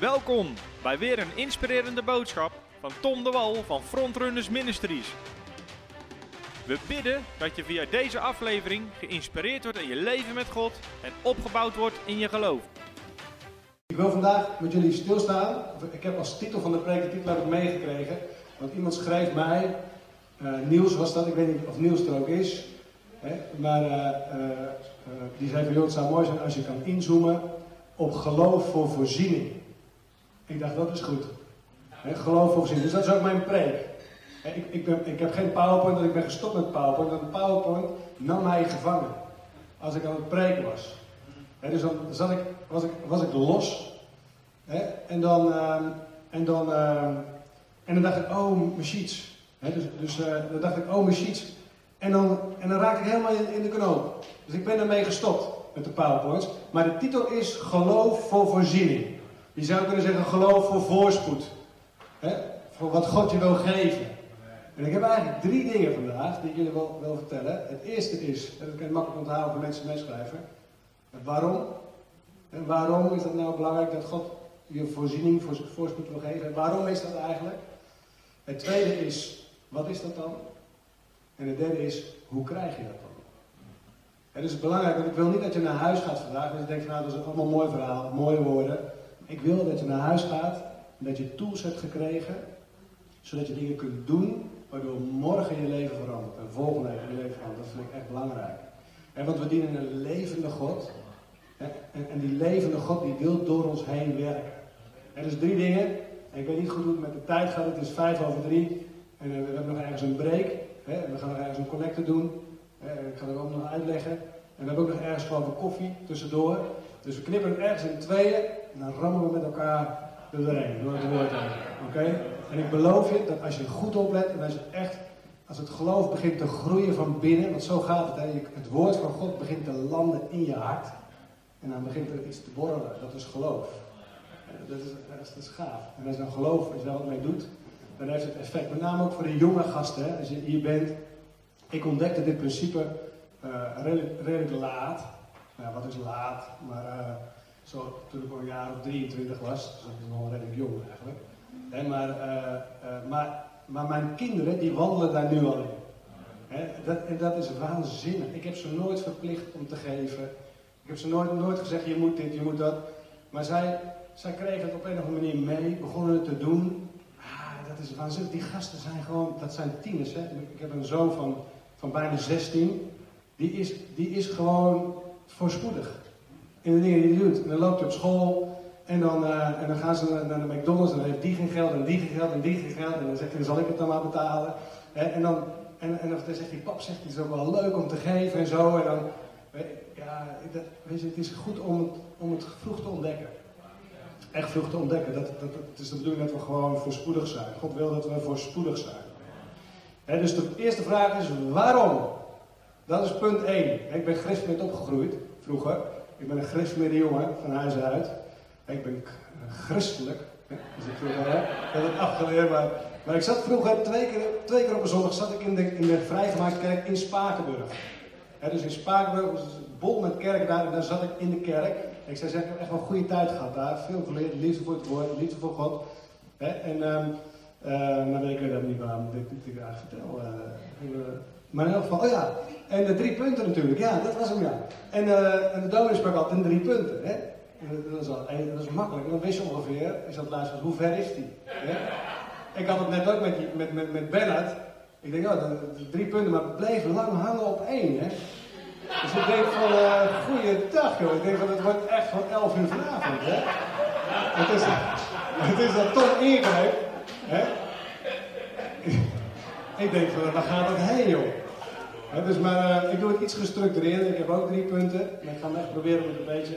Welkom bij weer een inspirerende boodschap van Tom de Wal van Frontrunners Ministries. We bidden dat je via deze aflevering geïnspireerd wordt in je leven met God en opgebouwd wordt in je geloof. Ik wil vandaag met jullie stilstaan. Ik heb als titel van de preek, de titel heb meegekregen. Want iemand schreef mij, uh, Niels was dat, ik weet niet of Niels er ook is. Hè, maar uh, uh, die zei van, joh, het zou mooi zijn als je kan inzoomen op geloof voor voorziening. Ik dacht, dat is goed. Hè, geloof voorziening. Dus dat is ook mijn preek. Ik, ik, ik heb geen PowerPoint, want ik ben gestopt met PowerPoint. Want PowerPoint nam mij gevangen. Als ik aan het preken was. Dus dan zat ik, was, ik, was ik los. En dan, uh, en dan, uh, en dan dacht ik, oh, mijn sheets. Dus dus uh, dan dacht ik, oh, mijn sheets. En dan, en dan raak ik helemaal in, in de knoop. Dus ik ben ermee gestopt met de PowerPoints. Maar de titel is Geloof voor voorziening. Je zou kunnen zeggen geloof voor voorspoed. Hè? Voor wat God je wil geven. En ik heb eigenlijk drie dingen vandaag die ik jullie wil, wil vertellen. Het eerste is, en dat kan je makkelijk onthouden voor mensen meeschrijven. Waarom? En waarom is dat nou belangrijk dat God je voorziening voor voorspoed wil geven? En waarom is dat eigenlijk? Het tweede is, wat is dat dan? En het derde is, hoe krijg je dat dan? Het is belangrijk, want ik wil niet dat je naar huis gaat vandaag en je denkt, nou dat is allemaal mooi verhaal, mooie woorden. Ik wil dat je naar huis gaat en dat je tools hebt gekregen, zodat je dingen kunt doen waardoor morgen je leven verandert en volgende week je leven verandert. Dat vind ik echt belangrijk. En want we dienen een levende God. En, en die levende God die wil door ons heen werken. Er dus drie dingen. En ik weet niet goed hoe het met de tijd gaat. Het is vijf over drie. En we hebben nog ergens een break. Hè, we gaan nog ergens een connecte doen. Ik ga er ook nog uitleggen. En we hebben ook nog ergens gewoon een koffie tussendoor. Dus we knippen het ergens in tweeën. En dan rammen we met elkaar doorheen. Door het woord heen. Oké? En ik beloof je dat als je goed oplet. En als je echt als het geloof begint te groeien van binnen, want zo gaat het, hè? het woord van God begint te landen in je hart. En dan begint er iets te borrelen, dat is geloof. Dat is, gaaf. En als je dan geloof, als je daar wat mee doet, dan heeft het effect. Met name ook voor de jonge gasten, hè? als je hier bent. Ik ontdekte dit principe uh, redelijk, laat. Nou, wat is laat? Maar uh, zo, toen ik al een jaar of 23 was, dus is nog redelijk jong eigenlijk. Maar, uh, maar maar mijn kinderen, die wandelen daar nu al in. Dat, en dat is waanzinnig. Ik heb ze nooit verplicht om te geven. Ik heb ze nooit, nooit gezegd, je moet dit, je moet dat. Maar zij, zij kregen het op een of andere manier mee, begonnen het te doen. Ah, dat is waanzinnig. Die gasten zijn gewoon, dat zijn tieners. Ik heb een zoon van, van bijna 16. Die is, die is gewoon voorspoedig. In de dingen die hij doet. En dan loopt hij op school. En dan, uh, en dan gaan ze naar de McDonald's en dan heeft die geen geld en die geen geld en die geen geld. En dan zegt hij, zal ik het dan maar betalen. En dan, en, en dan zegt hij, pap zegt, het is ook wel leuk om te geven en zo. En dan, ja, dat, weet je, het is goed om het, om het vroeg te ontdekken. Echt vroeg te ontdekken. Dat, dat, het is de bedoeling dat we gewoon voorspoedig zijn. God wil dat we voorspoedig zijn. Dus de eerste vraag is, waarom? Dat is punt 1. Ik ben christelijk opgegroeid, vroeger. Ik ben een christelijke jongen van huis uit. Ik ben christelijk. Dus ik vroeger, hè, ik had het afgeleerd, maar, maar ik zat vroeger twee keer, twee keer op een zondag zat ik in de, in de vrijgemaakte kerk in Spakenburg. Dus in Spakenburg was het bol met kerk daar en daar zat ik in de kerk. En ik zei, ik heb echt wel een goede tijd gehad daar. Veel geleerd, liefde voor het woord, liefde voor God. He, en um, uh, maar ik weet dat niet waarom ik dit eigenlijk vertel. Uh, maar in elk geval, oh ja, en de drie punten natuurlijk, ja, dat was hem ja. En, uh, en de dominee sprak altijd drie punten. Hè? Dat is, al, dat is makkelijk. Dan wist je ongeveer, is dat luisteren, hoe ver is die? Ja? Ik had het net ook met, met, met, met Bernard. Ik denk, oh, drie punten, maar het bleef lang hangen op één. Hè? Dus ik denk van, uh, goeie dag joh. Ik denk van, het wordt echt van 11 uur vanavond. Hè? Het is, het is dat toch ingreep. Hè? ik denk van, waar gaat het heen joh? Dus maar, uh, ik doe het iets gestructureerder. Ik heb ook drie punten. Ik ga hem echt proberen om het een beetje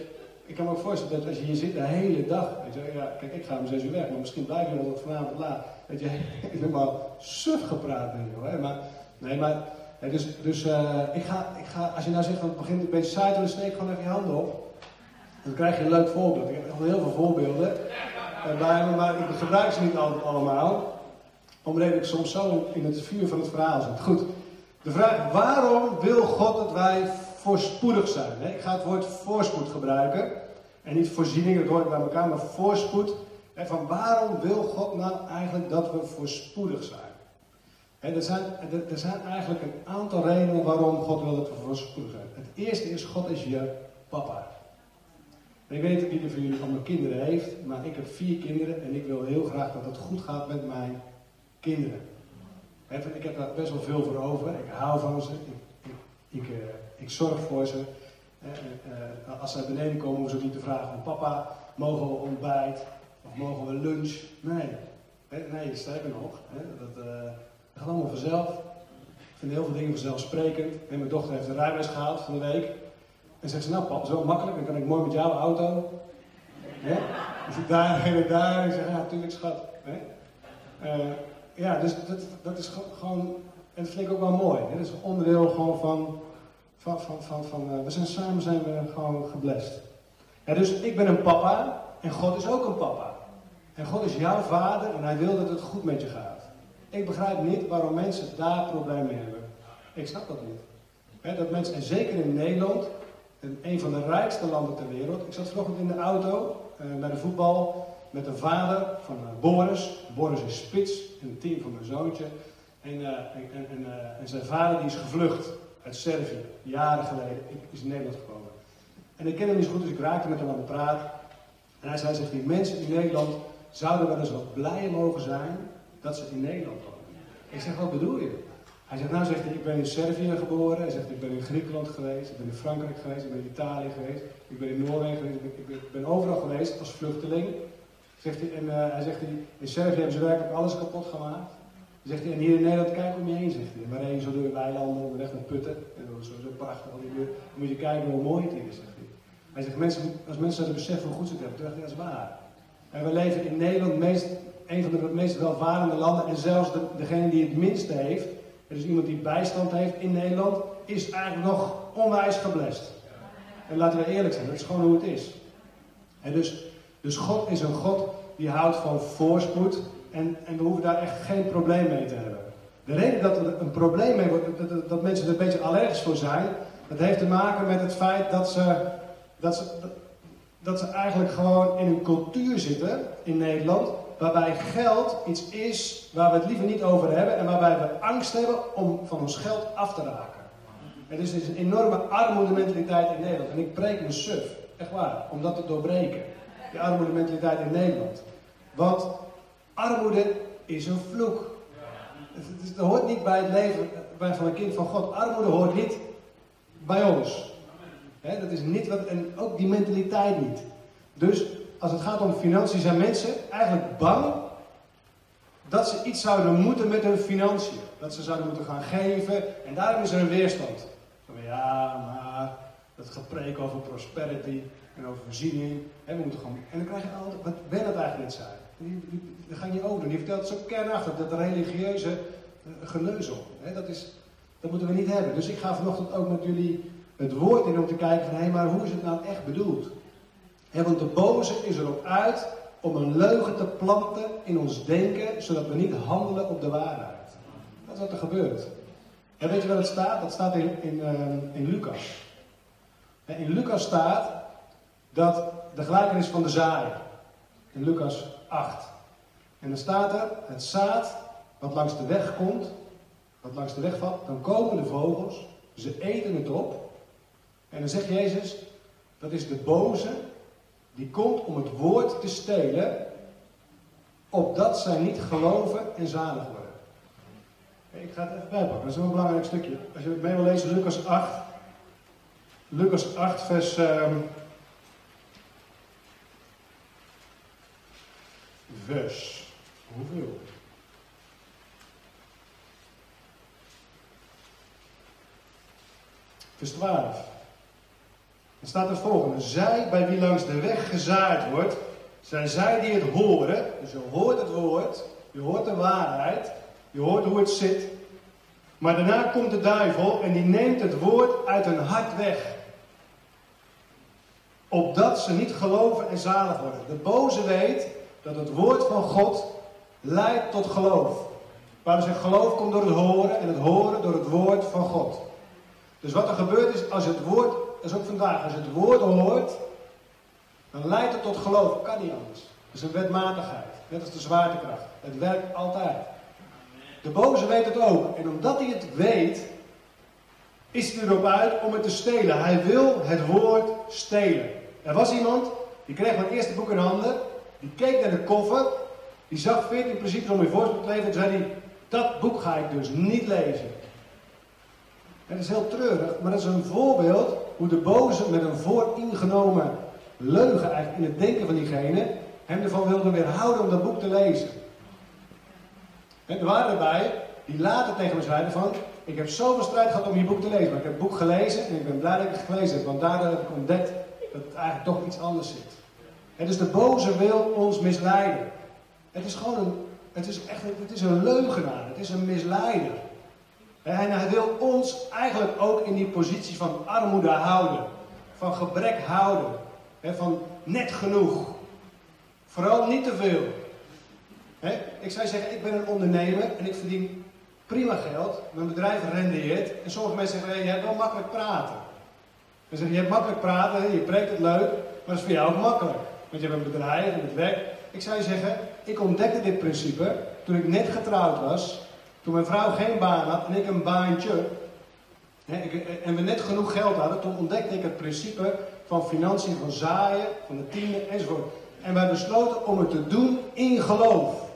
ik kan me ook voorstellen dat als je hier zit de hele dag, ja, kijk, ik ga om zes uur weg, maar misschien blijf je nog vanavond laat. Dat je helemaal suf gepraat bent. Hè? Maar, nee, maar, dus, dus uh, ik, ga, ik ga, als je nou zegt van het begint een beetje saai, dan steek gewoon even je handen op. Dan krijg je een leuk voorbeeld. Ik heb nog heel veel voorbeelden uh, bij me, maar ik gebruik ze niet altijd allemaal. Omdat ik soms zo in het vuur van het verhaal zit. Goed, de vraag, waarom wil God dat wij voorspoedig zijn. Ik ga het woord voorspoed gebruiken. En niet voorziening, dat hoort bij elkaar, maar voorspoed. van waarom wil God nou eigenlijk dat we voorspoedig zijn? er, zijn, er, zijn eigenlijk een aantal redenen waarom God wil dat we voorspoedig zijn. Het eerste is, God is je papa. ik weet niet wie van jullie allemaal kinderen heeft, maar ik heb vier kinderen en ik wil heel graag dat het goed gaat met mijn kinderen. Ik heb daar best wel veel voor over. Ik hou van ze. Ik, ik, ik, eh, ik zorg voor ze. Uh, als ze naar beneden komen, hoeven ze niet te vragen van papa, mogen we ontbijt? Of mogen we lunch? Nee. Nee, sterker nog. Dat, uh, dat gaat allemaal vanzelf. Ik vind heel veel dingen vanzelfsprekend. En mijn dochter heeft een rijbewijs gehaald van de week. En zegt ze, nou pap, zo makkelijk, dan kan ik mooi met jouw auto. Hè? Dus ik daar en daar. Ik zeg, ja, natuurlijk schat. Ja, dus dat, dat is gewoon, en dat vind ik ook wel mooi. Hè? Dat is onderdeel gewoon van, van, van, van, uh, we zijn samen zijn we gewoon geblest. Ja, dus ik ben een papa en God is ook een papa. En God is jouw vader en hij wil dat het goed met je gaat. Ik begrijp niet waarom mensen daar problemen mee hebben. Ik snap dat niet. dat mensen, en zeker in Nederland, een van de rijkste landen ter wereld. Ik zat vanochtend in de auto uh, bij de voetbal met een vader van uh, Boris. Boris is spits in het team van mijn zoontje. En, uh, en, en, en, zijn vader die is gevlucht uit Servië, jaren geleden, is in Nederland gekomen. En ik ken hem niet zo goed, dus ik raakte met hem aan de praat. En hij zei, zegt, die mensen in Nederland zouden wel eens wat blij mogen zijn dat ze in Nederland komen. Ik zeg, wat bedoel je? Hij zegt, nou zegt hij, ik ben in Servië geboren. Hij zegt, ik ben in Griekenland geweest, ik ben in Frankrijk geweest, ik ben in Italië geweest, ik ben in Noorwegen geweest, ik ben overal geweest als vluchteling. Zegt hij, en uh, hij zegt, in Servië hebben ze werkelijk alles kapot gemaakt. Zegt hij, en hier in Nederland, kijk om je heen, zegt hij. Maar je zo door de weilanden, onderweg naar Putten. En zo, zo prachtig, al die Dan moet je kijken hoe mooi het is, zegt hij. Hij zegt, mensen, als mensen zouden beseffen hoe goed ze het hebben, dan dat is waar. En we leven in Nederland, meest, een van de meest welvarende landen. En zelfs de, degene die het minste heeft, dus iemand die bijstand heeft in Nederland, is eigenlijk nog onwijs geblest. En laten we eerlijk zijn, dat is gewoon hoe het is. En dus, dus God is een God die houdt van voorspoed. En, en we hoeven daar echt geen probleem mee te hebben. De reden dat er een probleem mee wordt, dat, mensen er een beetje allergisch voor zijn, dat heeft te maken met het feit dat ze, dat ze, dat ze eigenlijk gewoon in een cultuur zitten in Nederland, waarbij geld iets is waar we het liever niet over hebben en waarbij we angst hebben om van ons geld af te raken. Het is dus een enorme armoedementaliteit in Nederland. En ik preek me suf, echt waar, om dat te doorbreken. Die armoedementaliteit in Nederland. Want Armoede is een vloek. Het, hoort niet bij het leven van een kind van God. Armoede hoort niet bij ons. dat is niet wat, en ook die mentaliteit niet. Dus als het gaat om financiën, zijn mensen eigenlijk bang dat ze iets zouden moeten met hun financiën. Dat ze zouden moeten gaan geven. En daarom is er een weerstand. ja, maar dat gepreek over prosperity en over voorziening. En, we moeten gewoon, en dan krijg je altijd, wat dat eigenlijk niet zijn? Die, gaan je ook doen. Die vertelt zo kernachtig dat religieuze uh, geneuzel. Dat, is, dat moeten we niet hebben. Dus ik ga vanochtend ook met jullie het woord in om te kijken van hé, maar hoe is het nou echt bedoeld? want de boze is erop uit om een leugen te planten in ons denken, zodat we niet handelen op de waarheid. Dat is wat er gebeurt. En weet je wat het staat? Dat staat in, in, uh, in Lucas. In Lucas staat dat de gelijkenis van de zaaier. In Lucas 8. En dan staat er, het zaad wat langs de weg komt, wat langs de weg valt, dan komen de vogels, ze eten het op. En dan zegt Jezus, dat is de boze, die komt om het woord te stelen, opdat zij niet geloven en zalig worden. Ik ga het even bijpakken, dat is een belangrijk stukje. Als je het mee wil lezen, Lucas 8. Lucas 8, vers... Um, vers hoeveel? Vers 12. Er staat het volgende. Zij bij wie langs de weg gezaaid wordt, zijn zij die het horen. Dus je hoort het woord, je hoort de waarheid, je hoort hoe het zit. Maar daarna komt de duivel en die neemt het woord uit hun hart weg. Opdat ze niet geloven en zalig worden. De boze weet dat het woord van God leidt tot geloof. Paulus zegt, geloof komt door het horen en het horen door het woord van God. Dus wat er gebeurt is, als het woord, dat is ook vandaag, als het woord hoort, dan leidt het tot geloof. Kan niet anders. Dat is een wetmatigheid, net als de zwaartekracht. Het werkt altijd. De boze weet het ook. En omdat hij het weet, is hij erop uit om het te stelen. Hij wil het woord stelen. Er was iemand, die kreeg mijn eerste boek in handen. Die keek naar de koffer. Die zag 14 principes om je voorstel te leven. En zei hij, dat boek ga ik dus niet lezen. En dat is heel treurig, maar dat is een voorbeeld hoe de boze met een vooringenomen leugen eigenlijk in het denken van diegene hem ervan wilde weerhouden om dat boek te lezen. En er waren erbij die later tegen me zeiden van, ik heb zoveel strijd gehad om je boek te lezen, maar ik heb het boek gelezen en ik ben blij dat ik het gelezen heb, want daardoor heb ik ontdekt dat het eigenlijk toch iets anders zit. En dus de boze wil ons misleiden. Het is gewoon een, het is echt, het is een leugenaar, het is een misleider. En hij wil ons eigenlijk ook in die positie van armoede houden, van gebrek houden, van net genoeg. Vooral niet te veel. Ik zou zeggen, ik ben een ondernemer en ik verdien prima geld, mijn bedrijf rendeert. En sommige mensen zeggen, je hebt wel makkelijk praten. Dan zeggen, je hebt makkelijk praten, je preekt het leuk, maar dat is voor jou ook makkelijk. Want je hebt een bedrijf en het werk. Ik zou je zeggen, ik ontdekte dit principe toen ik net getrouwd was. Toen mijn vrouw geen baan had en ik een baantje. en we net genoeg geld hadden, toen ontdekte ik het principe van financiën, van zaaien, van de tiende enzovoort. En wij besloten om het te doen in geloof.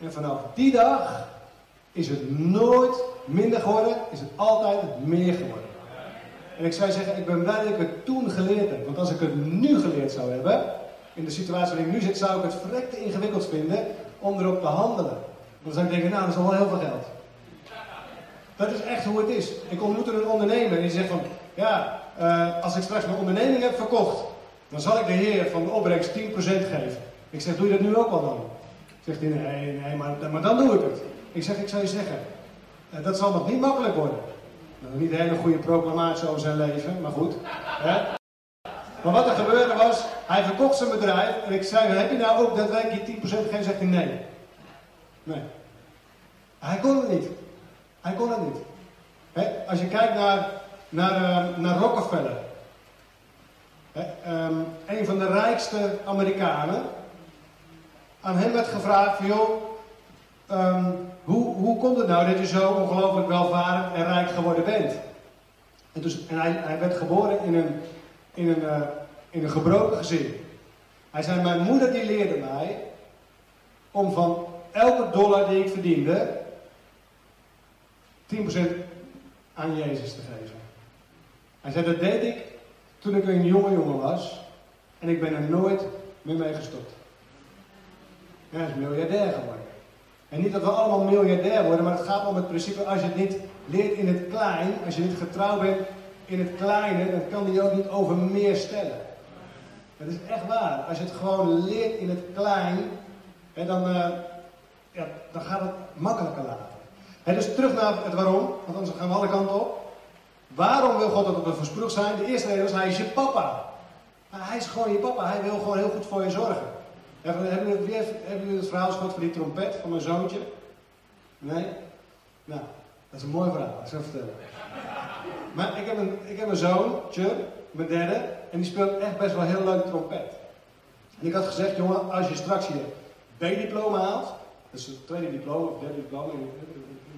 En vanaf die dag is het nooit minder geworden, is het altijd meer geworden. En ik zou zeggen, ik ben blij dat ik het toen geleerd heb. Want als ik het nu geleerd zou hebben, in de situatie waarin ik nu zit, zou ik het verrekte ingewikkeld vinden om erop te handelen. Dan zou ik denken, nou, dat is al wel heel veel geld. Dat is echt hoe het is. Ik ontmoette een ondernemer die zegt van, ja, uh, als ik straks mijn onderneming heb verkocht, dan zal ik de heer van de opbrengst 10% geven. Ik zeg, doe je dat nu ook al dan? Zegt hij, nee, nee, maar, maar dan doe ik het. Ik zeg, ik zou je zeggen, uh, dat zal nog niet makkelijk worden. Niet een hele goede proclamatie over zijn leven, maar goed. Hè? Maar wat er gebeurde was, hij verkocht zijn bedrijf en ik zei, heb je nou ook daadwerkelijk die 10% gegeven? Zegt hij, nee. Nee. Hij kon het niet. Hij kon het niet. als je kijkt naar, naar, uh, naar Rockefeller. um, een van de rijkste Amerikanen. Aan hem werd gevraagd van joh, um, hoe, hoe komt het nou dat je zo ongelooflijk welvarend en rijk geworden bent? En, dus, en hij, hij werd geboren in een, in, een, uh, in een gebroken gezin. Hij zei, mijn moeder die leerde mij om van elke dollar die ik verdiende, 10% aan Jezus te geven. Hij zei, dat deed ik toen ik een jonge jongen was. En ik ben er nooit meer mee gestopt. Hij is miljardair geworden. En niet dat we allemaal miljardair worden, maar het gaat om het principe, als je het niet leert in het klein, als je niet getrouw bent in het kleine, dan kan die ook niet over meer stellen. Dat is echt waar. Als je het gewoon leert in het klein, dan, uh, ja, dan gaat het makkelijker laten. En dus terug naar het waarom, want anders gaan we alle kanten op. Waarom wil God dat we versproegd zijn? De eerste reden is, hij is je papa. Hij is gewoon je papa, hij wil gewoon heel goed voor je zorgen. Hebben, jullie, hebben het verhaal gehoord van die trompet van mijn zoontje? Nee? Nou, dat is een mooi verhaal, ik zal vertellen. Maar ik heb, een, ik heb een zoontje, mijn derde, en die speelt echt best wel heel leuk trompet. En ik had gezegd, jongen, als je straks je B-diploma haalt, is het tweede diploma, of derde diploma,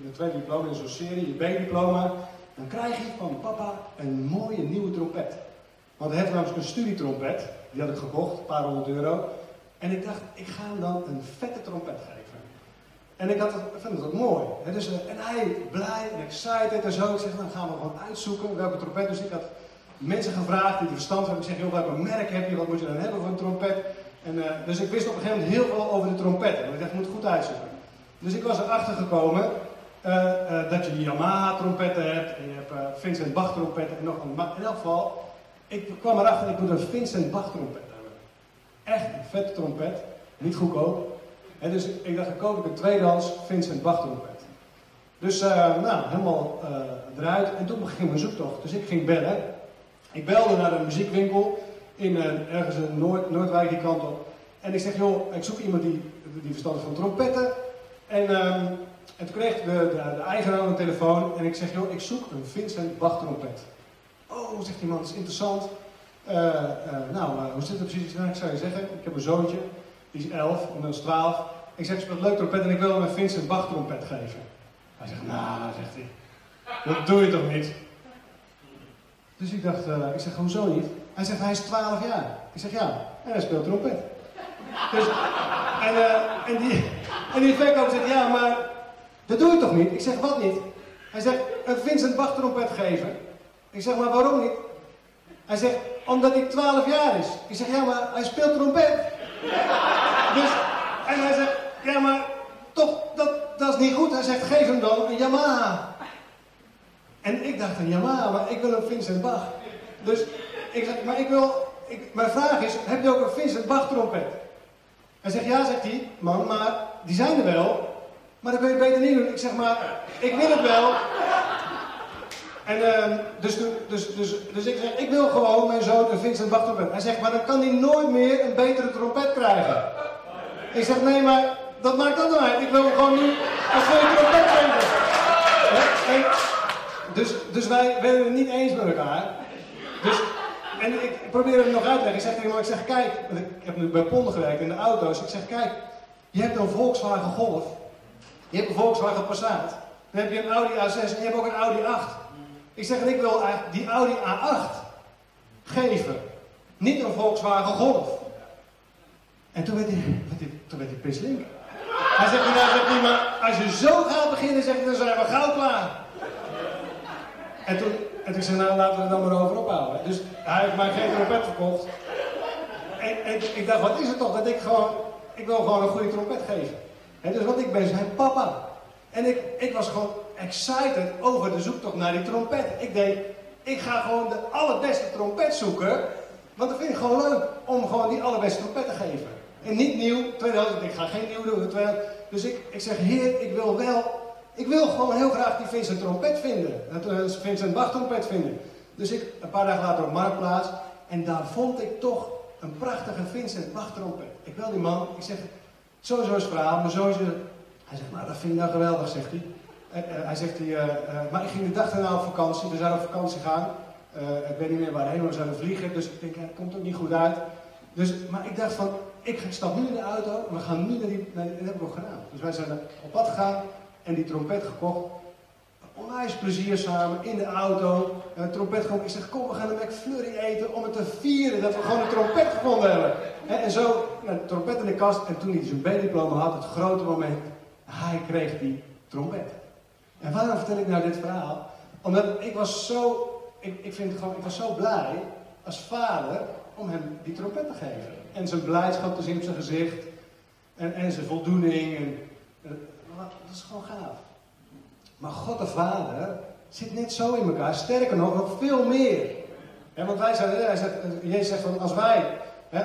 de tweede diploma in zo'n serie, je B-diploma, dan krijg je van papa een mooie nieuwe trompet. Want hij heeft namelijk een studietrompet, die had ik gekocht, een paar honderd euro. En ik dacht, ik ga hem dan een vette trompet geven. En ik, had het, ik vind het ook mooi. dus, eh, en hij blij en excited en zo. Ik zeg, dan gaan we gewoon uitzoeken welke trompet. Dus ik had mensen gevraagd die er verstand hebben. Ik zeg, joh, merk heb je? Wat moet je dan hebben voor een trompet? En, uh, dus ik wist op een gegeven moment heel veel over de trompet. En ik dacht, ik moet goed uitzoeken. Dus ik was erachter gekomen uh, dat je Yamaha trompetten hebt. En je hebt Vincent Bach trompetten en nog een. Maar in elk geval, ik kwam erachter, ik moet een Vincent Bach trompet hebben. Echt een vette trompet. Niet goedkoop. Dus ik dacht, ik koop ik een tweedehands Vincent trompet. Dus nou, helemaal eruit. En toen begon mijn zoektocht. Dus ik ging bellen. Ik belde naar een muziekwinkel in ergens in Noord, Noordwijk die kant op. En ik zeg, joh, ik zoek iemand die, die verstand van trompetten. En, um, en toen kreeg de, de, de eigenaar een telefoon en ik zeg, joh, ik zoek een Vincent Bach trompet. Oh, zegt die man, dat is interessant. Nou, hoe zit het precies? Nou, ik zou je zeggen, ik heb een zoontje. Die is 11, inmiddels 12. Ik zeg, speelt leuk trompet en ik wil hem een Vincent Bach trompet geven. Hij zegt, nou, zegt hij, dat doe je toch niet? Dus ik dacht, uh, ik zeg, hoezo niet? Hij zegt, hij is 12 jaar. Ik zeg, ja, en hij speelt trompet. Dus, en, en, die, en die verkoper zegt, ja, maar dat doe je toch niet? Ik zeg, wat niet? Hij zegt, een Vincent Bach trompet geven. Ik zeg, maar waarom niet? Hij zegt, omdat hij 12 jaar is. Ik zeg, ja, maar hij speelt trompet. Dus, en hij zegt, ja, maar toch, dat, dat is niet goed. Hij zegt, geef hem dan een Yamaha. En ik dacht, een Yamaha, maar ik wil een Vincent Bach. Dus ik zeg, maar ik wil, ik, mijn vraag is, heb je ook een Vincent Bach trompet? Hij zegt, ja, zegt hij, man, maar die zijn er wel. Maar dat wil je beter niet doen. Ik zeg, maar, ik wil het wel. En uh, dus, dus, dus, dus ik zeg, ik wil gewoon mijn zoon een Vincent Bach trompet. Hij zegt, maar dan kan hij nooit meer een betere trompet krijgen. Ik zeg, nee, maar dat maakt ook uit. Ik wil hem gewoon nu een goede trompet geven. En, dus, dus wij werden het niet eens met elkaar. Dus, en ik probeer hem nog uit te leggen. Ik zeg tegen hem, ik zeg, kijk, ik heb nu bij Ponden gewerkt in de auto's. Ik zeg, kijk, je hebt een Volkswagen Golf. Je hebt een Volkswagen Passat. Dan heb je een Audi A6 en je hebt ook een Audi 8. Ik zeg, ik wil die Audi A8 geven. Niet een Volkswagen Golf. En toen werd hij, toen werd hij pislink. Hij zegt, nou, maar als je zo gaat beginnen, zegt hij, dan zijn we gauw klaar. En toen, en toen zei nou laten we er dan maar over ophouden. Dus hij heeft mij geen trompet verkocht. En, en, ik dacht, wat is het toch dat ik gewoon, ik wil gewoon een goede trompet geven. En dus wat ik ben, zei papa. En ik, ik was gewoon excited over de zoektocht naar die trompet. Ik denk, ik ga gewoon de allerbeste trompet zoeken. Want dat vind ik gewoon leuk om gewoon die allerbeste trompet te geven. En niet nieuw, tweedehands, ik ga geen nieuw doen. Dus ik, ik zeg, heer, ik wil wel, ik wil gewoon heel graag die Vincent trompet vinden. Dat uh, Vincent Bach trompet vinden. Dus ik, een paar dagen later op Marktplaats. En daar vond ik toch een prachtige Vincent Bach trompet. Ik wil die man, ik zeg, sowieso is het verhaal, maar sowieso... Hij zegt, nou dat vind ik nou geweldig, zegt hij. Uh, hij zegt, hij, uh, maar ik ging de dag daarna op vakantie, we zouden op vakantie gaan. ik weet niet meer waarheen, we zouden vliegen, dus ik denk, komt ook niet goed uit. Dus, maar ik dacht van, ik stap nu in de auto en we gaan nu naar die, naar dat hebben we ook gedaan. Dus wij zijn op pad gegaan en die trompet gekocht. Onwijs plezier samen in de auto. Een trompet gewoon. Ik zeg, kom we gaan een McFlurry eten om het te vieren dat we gewoon een trompet gevonden hebben. En, zo, nou, de trompet in de kast. En toen hij zijn B-diploma had, het grote moment, hij kreeg die trompet. En waarom vertel ik nou dit verhaal? Omdat ik was zo, ik, ik, vind gewoon, ik was zo blij als vader om hem die trompet te geven. En zijn blijdschap te zien op zijn gezicht. En, en zijn voldoening. En, dat is gewoon gaaf. Maar God de Vader zit net zo in elkaar. Sterker nog, nog veel meer. want wij zijn, hij zegt, Jezus zegt van als wij,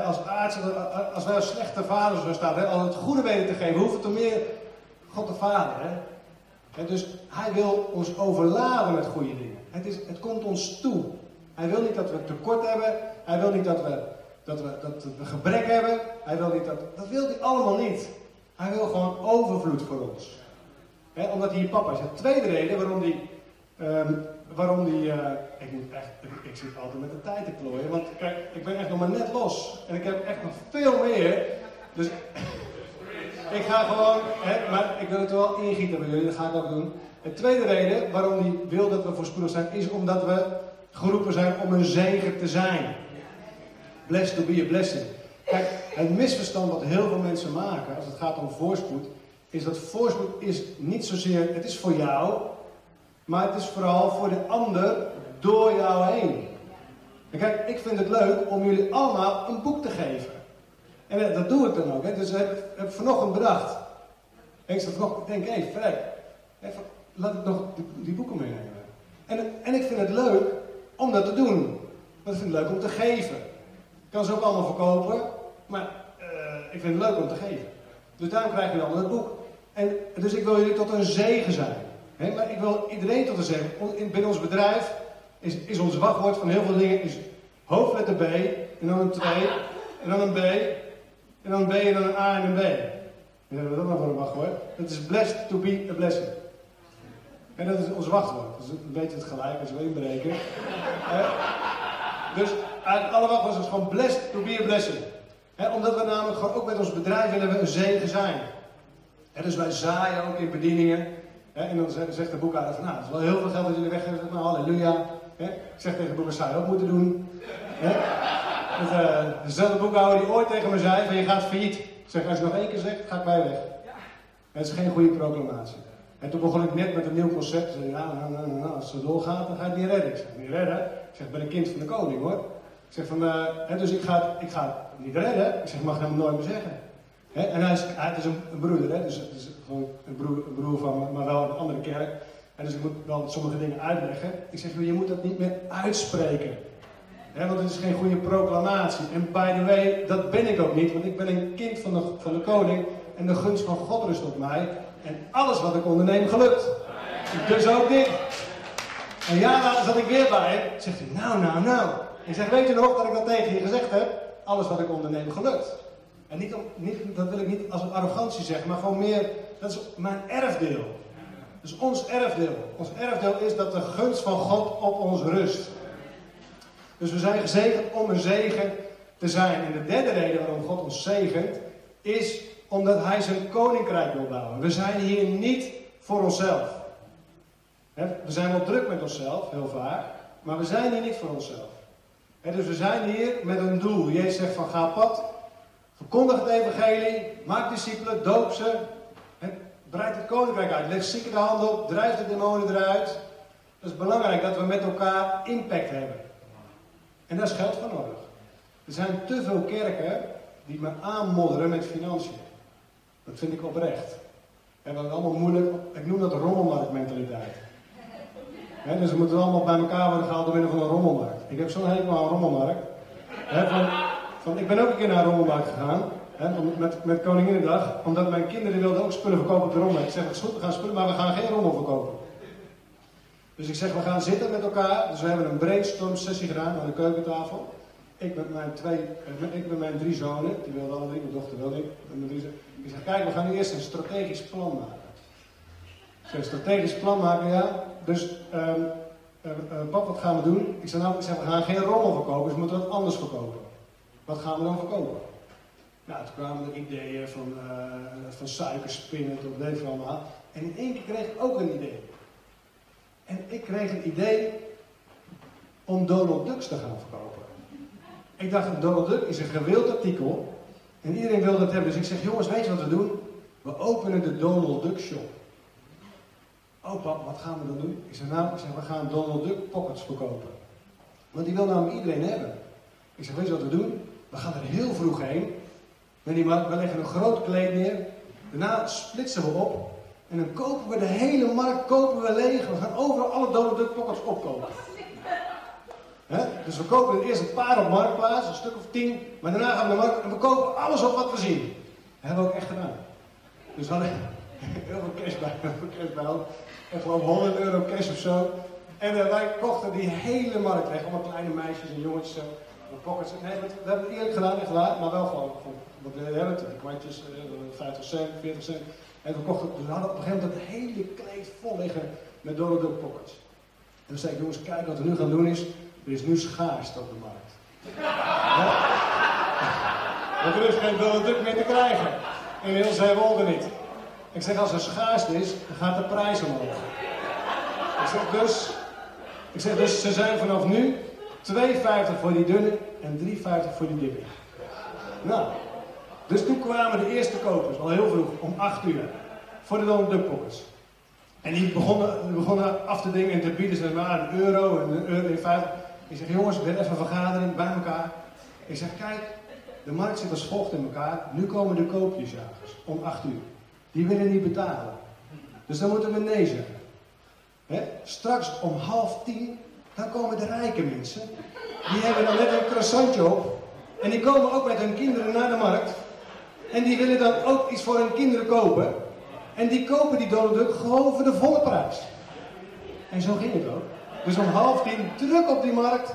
als aardse, als wij als slechte vaders zouden staan, al het goede weten te geven, hoeveel te meer God de Vader. Dus hij wil ons overladen met goede dingen. Het, is, het komt ons toe. Hij wil niet dat we tekort hebben. Hij wil niet dat we, dat we, dat we gebrek hebben. Hij wil niet dat, dat wil hij allemaal niet. Hij wil gewoon overvloed voor ons. omdat hij je papa is. De tweede reden waarom hij, um, waarom die, uh, ik, moet echt, ik, zit altijd met de tijd te klooien, want kijk, ik ben echt nog maar net los. En ik heb echt nog veel meer. Dus ik ga gewoon, hè, maar ik wil het wel ingieten bij jullie, dat ga ik ook doen. De tweede reden waarom hij wil dat we voorspoedig zijn, is omdat we geroepen zijn om een zegen te zijn. Blessed to be a blessing. Kijk, het misverstand wat heel veel mensen maken als het gaat om voorspoed, is dat voorspoed is niet zozeer, het is voor jou, maar het is vooral voor de ander door jou heen. En kijk, ik vind het leuk om jullie allemaal een boek te geven. En dat doe ik dan ook. Hè. Dus ik heb, heb vanochtend bedacht. Ik zat vanochtend, denk, hé, hey, Fred, laat ik nog die, boeken meenemen. En, en ik vind het leuk om dat te doen. Want ik vind het leuk om te geven. Ik kan ze ook allemaal verkopen, maar uh, ik vind het leuk om te geven. Dus daarom krijg je dan het boek. En, dus ik wil jullie tot een zegen zijn. Maar ik wil iedereen tot een zegen. Binnen ons bedrijf is, is ons wachtwoord van heel veel dingen is hoofdletter B, en dan een 2, en dan een B, en dan B, en dan een A en een B. En hebben we dat nou voor een wachtwoord? Dat is blessed to be a blessing. En dat is ons wachtwoord. Dus een beetje het gelijk als we inbreken. dus uit alle wachtwoorden is gewoon blessed to be a blessing. omdat we namelijk gewoon ook met ons bedrijf willen we een zegen zijn. dus wij zaaien ook in bedieningen. en dan zegt de boekhouder van, nou, het is wel heel veel geld dat jullie weggeven. Nou, halleluja. ik zeg tegen de boekhouder, zou je ook moeten doen. Dus, uh, dezelfde boekhouder die ooit tegen me zei van, je gaat failliet. Zeg, als je nog één keer zegt, ga ik bij weg. Het is geen goede proclamatie. En toen begon ik net met een nieuw concept. Ja, nou, nou, nou, als het doorgaat, dan ga je niet redden. Ik zeg, niet redden? Ik zeg, ik ben een kind van de koning hoor. Ik zeg van, uh, dus ik ga, ik ga het niet redden. Ik zeg, mag het hem nooit meer zeggen. en hij is, hij is een, broeder, hè? dus gewoon een broer, broer van maar wel een andere kerk. En dus ik moet wel sommige dingen uitleggen. Ik zeg, je moet dat niet meer uitspreken. Want het is geen goede proclamatie. En by the way, dat ben ik ook niet, want ik ben een kind van de, van de koning. En de gunst van God rust op mij. En alles wat ik onderneem gelukt. Dus ook dit. En ja, later zat ik weer bij hem. Zegt hij, nou, nou, nou. Ik zeg, weet je nog dat ik dat tegen je gezegd heb? Alles wat ik onderneem gelukt. En niet, om, niet, dat wil ik niet als een arrogantie zeggen, maar gewoon meer, dat is mijn erfdeel. Dus ons erfdeel. Ons erfdeel is dat de gunst van God op ons rust. Dus we zijn gezegend om een zegen te zijn. En de derde reden waarom God ons zegent, is omdat hij zijn koninkrijk wil bouwen. We zijn hier niet voor onszelf. We zijn wel druk met onszelf, heel vaak, maar we zijn hier niet voor onszelf. Dus we zijn hier met een doel. Jezus zegt van ga pad, verkondig het evangelie, maak discipelen, doop ze, breid het koninkrijk uit, leg zieken de hand op, drijf de demonen eruit. Het is belangrijk dat we met elkaar impact hebben. En daar is geld voor nodig. Er zijn te veel kerken die me aanmodderen met financiën. Dat vind ik oprecht. En dat is allemaal moeilijk. Ik noem dat rommelmarktmentaliteit. He, dus we moeten allemaal bij elkaar worden gehaald door middel van een rommelmarkt. Ik heb zo'n hekel aan rommelmarkt. van, van, ik ben ook een keer naar een rommelmarkt gegaan. met, met Koninginnedag. Omdat mijn kinderen wilden ook spullen verkopen op de rommelmarkt. Ik zeg, het is goed, we gaan spullen, maar we gaan geen rommel verkopen. Dus ik zeg, we gaan zitten met elkaar. Dus we hebben een brainstorm sessie gedaan aan de keukentafel. Ik met mijn, twee, eh, ik met mijn drie zonen, die wilden alle drie, mijn dochter wilde ik. Ik zeg, kijk, we gaan eerst een strategisch plan maken. Ik zeg, strategisch plan maken, ja. Dus, um, uh, pap, wat gaan we doen? Ik zeg, nou, zeg, we gaan geen rommel verkopen, dus we moeten wat anders verkopen. Wat gaan we dan verkopen? Nou, toen kwamen er ideeën van, van suikerspinnen tot deze allemaal. En in één keer kreeg ik ook een idee. En ik kreeg een idee om Donald Ducks te gaan verkopen. Ik dacht, Donald Duck is een gewild artikel. En iedereen wil dat hebben. Dus ik zeg, jongens, weet je wat we doen? We openen de Donald Duck Shop. Oh pap, wat gaan we dan doen? Ik zeg, nou, ik zeg, we gaan Donald Duck Pockets verkopen. Want die wil namelijk iedereen hebben. Ik zeg, weet je wat we doen? We gaan er heel vroeg heen. we leggen een groot kleed neer. Daarna splitsen we op. En dan kopen we de hele markt kopen we leeg. We gaan overal alle Donald Duck Pockets opkopen. Dus we kopen eerst een paar op marktplaats, een stuk of tien, maar daarna gaan we naar de markt en we kopen alles op wat we zien. Dat hebben we ook echt gedaan. Dus we hadden heel veel cash bij, heel veel cash bij En gewoon 100 euro cash of zo. En uh, wij kochten die hele markt weg, allemaal kleine meisjes en jongetjes zo. Pockets. Nee, we, hebben het eerlijk gedaan, echt waar, maar wel gewoon, wat we hebben het, kwartjes, 50 cent, 40 cent. En we kochten, we hadden op een gegeven moment het hele kleed vol liggen met Donald Duck pockets. En toen zei ik, jongens, kijk wat we nu gaan doen is, er is nu schaarste op de markt. Ja? Want er is geen Donald meer te krijgen. Inmiddels zijn we er niet. Ik zeg, als er schaarste is, dan gaat de prijs omhoog. Ik zeg dus, ik zeg dus ze zijn vanaf nu 2,50 voor die dunne en 3,50 voor die dikke. Nou, dus toen kwamen de eerste kopers, al heel vroeg, om 8 uur, voor de Donald Duck Pockets. En die begonnen, begonnen af te dingen en te bieden, ze maar een euro en een euro en vijf. Ik zeg, jongens, hebben even een vergadering bij elkaar. Ik zeg, kijk, de markt zit als volgt in elkaar. Nu komen de koopjesjagers om 8 uur. Die willen niet betalen. Dus dan moeten we nee zeggen. Straks om half tien, dan komen de rijke mensen. Die hebben dan net een croissantje op. En die komen ook met hun kinderen naar de markt. En die willen dan ook iets voor hun kinderen kopen. En die kopen die Donald Duck gewoon voor de volle prijs. En zo ging het ook. Dus om half tien druk op die markt.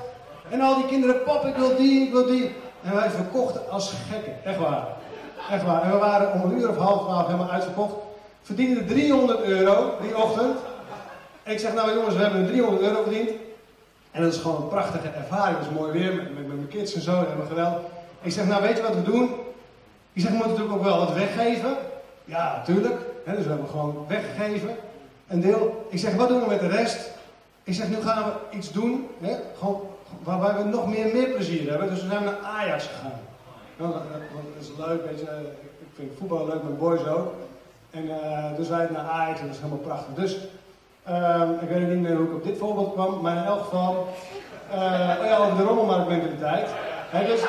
En al die kinderen, pap, ik wil die, ik wil die. En wij verkochten als gekken. Echt waar. Echt waar. En we waren om een uur of half twaalf helemaal uitverkocht. Verdienden 300 euro die ochtend. En ik zeg, nou jongens, we hebben 300 euro verdiend. En dat is gewoon een prachtige ervaring. Het is mooi weer met, met, mijn kids en zo. En we geweld. Ik zeg, nou weet je wat we doen? Ik zeg, we moeten natuurlijk ook wel wat weggeven. Ja, natuurlijk. dus we hebben gewoon weggegeven. Een deel. Ik zeg, wat doen we met de rest? Ik zeg, nu gaan we iets doen waarbij we nog meer, meer plezier hebben. Dus we zijn naar Ajax gegaan. Nou, dat, is leuk. Ik vind voetbal leuk, mijn boys ook. En uh, dus wij naar Ajax en dat is helemaal prachtig. Dus uh, ik weet niet meer hoe ik op dit voorbeeld kwam, maar in elk geval uh, ja, over de rommelmarktmentaliteit. He, dus,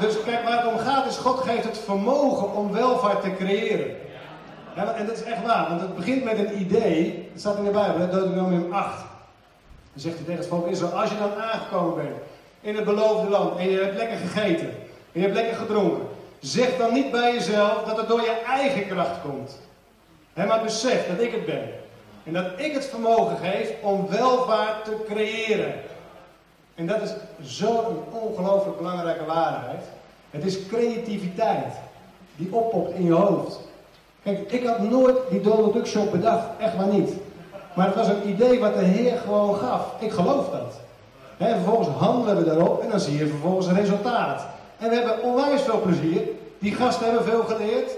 dus kijk, waar het om gaat is, God geeft het vermogen om welvaart te creëren. Ja, en dat is echt waar, want het begint met een idee. Dat staat in de Bijbel, Deuteronomium 8. Dan zegt hij tegen het volk als je dan aangekomen bent in het beloofde land en je hebt lekker gegeten en je hebt lekker gedronken, zeg dan niet bij jezelf dat het door je eigen kracht komt. He, maar besef dat ik het ben. En dat ik het vermogen geef om welvaart te creëren. En dat is zo'n ongelooflijk belangrijke waarheid. Het is creativiteit die oppopt in je hoofd. Kijk, ik had nooit die Donald Duck Shop bedacht, echt maar niet. Maar het was een idee wat de Heer gewoon gaf. Ik geloof dat. En vervolgens handelen we daarop en dan zie je vervolgens een resultaat. En we hebben onwijs veel plezier. Die gasten hebben veel geleerd.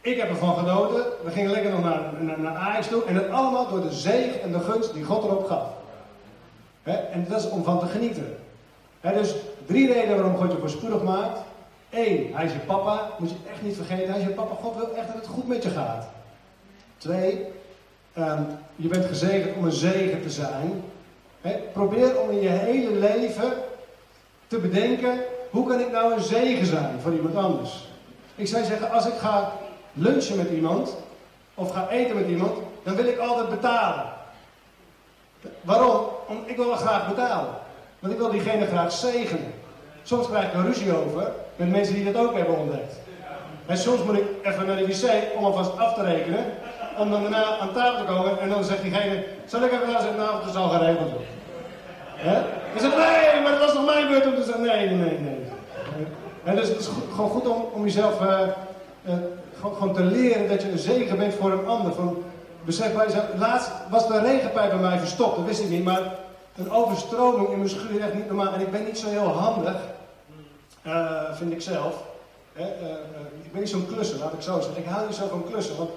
Ik heb ervan genoten. We gingen lekker nog naar, naar, naar toe. En dat allemaal door de zegen en de gunst die God erop gaf. En dat is om van te genieten. dus drie redenen waarom God je voorspoedig maakt. Eén, hij is je papa. Moet je echt niet vergeten. Hij is je papa. God wil echt dat het goed met je gaat. Twee, um, je bent gezegend om een zegen te zijn. probeer om in je hele leven te bedenken. Hoe kan ik nou een zegen zijn voor iemand anders? Ik zou zeggen, als ik ga lunchen met iemand of ga eten met iemand, dan wil ik altijd betalen. Waarom? Om, ik wil graag betalen. Want ik wil diegene graag zegenen. Soms krijg ik er ruzie over met mensen die dat ook hebben ontdekt. En soms moet ik even naar de wc om alvast af te rekenen. Om dan daarna aan tafel te komen en dan zegt diegene: Zal ik even naar nou, het is al geregeld. Hè? Dan zegt nee, maar dat was nog mijn beurt om te zeggen: nee, nee, nee. En dus het is gewoon goed om, om jezelf uh, uh, gewoon, te leren dat je een zegen bent voor een ander. Besef bij jezelf, laatst was de regenpijp bij mij verstopt, dat wist ik niet, maar een overstroming in mijn schuur echt niet normaal. En ik ben niet zo heel handig, uh, vind ik zelf. Uh, uh, ik ben niet zo'n klusser, laat ik zo zeggen. Ik hou niet zo van klussen, want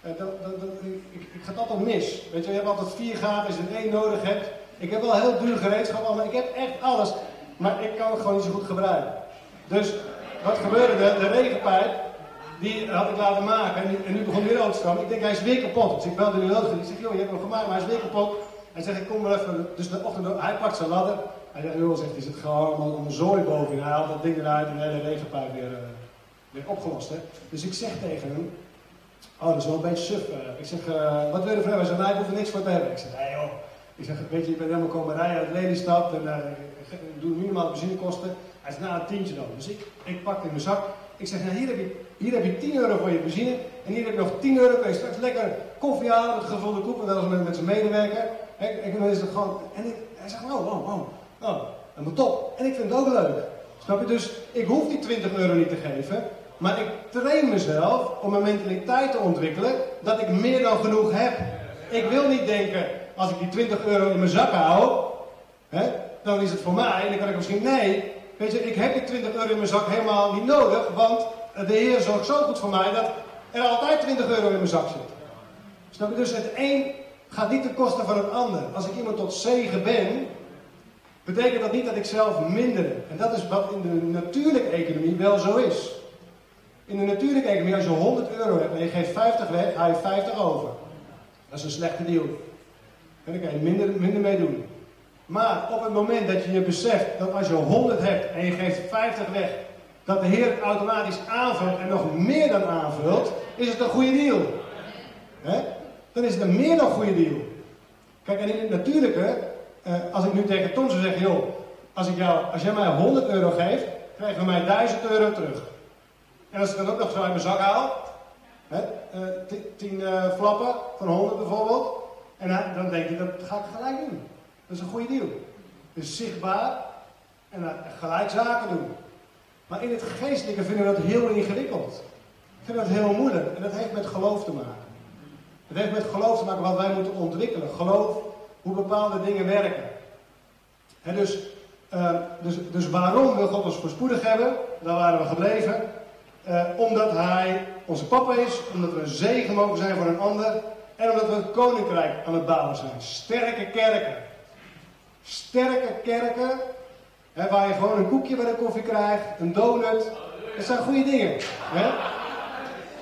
dat, dat, dat, ik, ik mis. Weet je, je hebt altijd vier gaten als je één nodig hebt. Ik heb wel heel duur gereedschap, maar ik heb echt alles. Maar ik kan het gewoon niet zo goed gebruiken. Dus wat gebeurde er? De regenpijp, die had ik laten maken. En, en nu begon hij weer over te stromen. Ik denk, hij is weer kapot. Dus ik belde de nodig. Ik zeg, joh, je hebt hem gemaakt, maar hij is weer kapot. Hij zegt, ik kom wel even. Dus de ochtend, hij pakt zijn ladder. Hij zegt, joh, zegt, is het gewoon allemaal een zooi bovenin. Hij haalt dat ding eruit en de hele regenpijp weer, uh, weer opgelost. Hè. Dus ik zeg tegen hem, oh, dat is wel een beetje suf. Uh. Ik zeg, uh, wat wil je ervoor hebben? Hij zegt, nee, ik hoef er niks voor te hebben. Ik zeg, nee joh. Ik zeg, weet je, je bent helemaal komen rijden uit Lelystad en doe minimaal benzinekosten. Hij zegt, nou, een tientje dan. Dus ik, ik pak in mijn zak. Ik zeg, nou, hier heb, je, hier heb je 10 euro voor je benzine. En hier heb je nog 10 euro. Kun je straks lekker koffie halen met gevulde koek. En dan met, met zijn medewerker. En, en dan is het gewoon... En ik, hij zegt, oh, oh, oh. Oh, helemaal top. En ik vind het ook leuk. Snap je? Dus ik hoef die 20 euro niet te geven. Maar ik train mezelf om een mentaliteit te ontwikkelen dat ik meer dan genoeg heb. Ik wil niet denken, als ik die 20 euro in mijn zak hou, hè, dan is het voor mij. En dan kan ik misschien, nee, weet je, ik heb die 20 euro in mijn zak helemaal niet nodig, want de Heer zorgt zo goed voor mij dat er altijd 20 euro in mijn zak zit. Dus het een gaat niet ten koste van het ander. Als ik iemand tot zegen ben, betekent dat niet dat ik zelf minder. En dat is wat in de natuurlijke economie wel zo is. In de natuurlijke economie, als je 100 euro hebt en je geeft 50 weg, haal je 50 over. Dat is een slechte deal. En dan kan je minder, minder mee doen. Maar op het moment dat je je beseft dat als je 100 hebt en je geeft 50 weg, dat de Heer automatisch aanvult en nog meer dan aanvult, is het een goede deal. Dan is het een meer dan goede deal. Kijk, en in het natuurlijke, eh, als ik nu tegen Tom zou zeggen, joh, als, ik jou, als jij mij 100 euro geeft, krijg van mij 1000 euro terug. En als ik dan ook nog zo uit mijn zak haal, hè, 10 uh, uh, flappen van 100 bijvoorbeeld, en dan denk je, dat ga ik gelijk doen. Dat is een goede deal. Dus zichtbaar en gelijk zaken doen. Maar in het geestelijke vinden we dat heel ingewikkeld. Ik vind dat heel moeilijk. En dat heeft met geloof te maken. Het heeft met geloof te maken wat wij moeten ontwikkelen. Geloof hoe bepaalde dingen werken. dus Uh, dus, dus waarom wil God ons voorspoedig hebben? Daar waren we gebleven. Uh, omdat Hij onze papa is, omdat we een zegen mogen zijn voor een ander en omdat we het koninkrijk aan het bouwen zijn. Sterke kerken. Sterke kerken, waar je gewoon een koekje bij de koffie krijgt, een donut. Dat zijn goede dingen.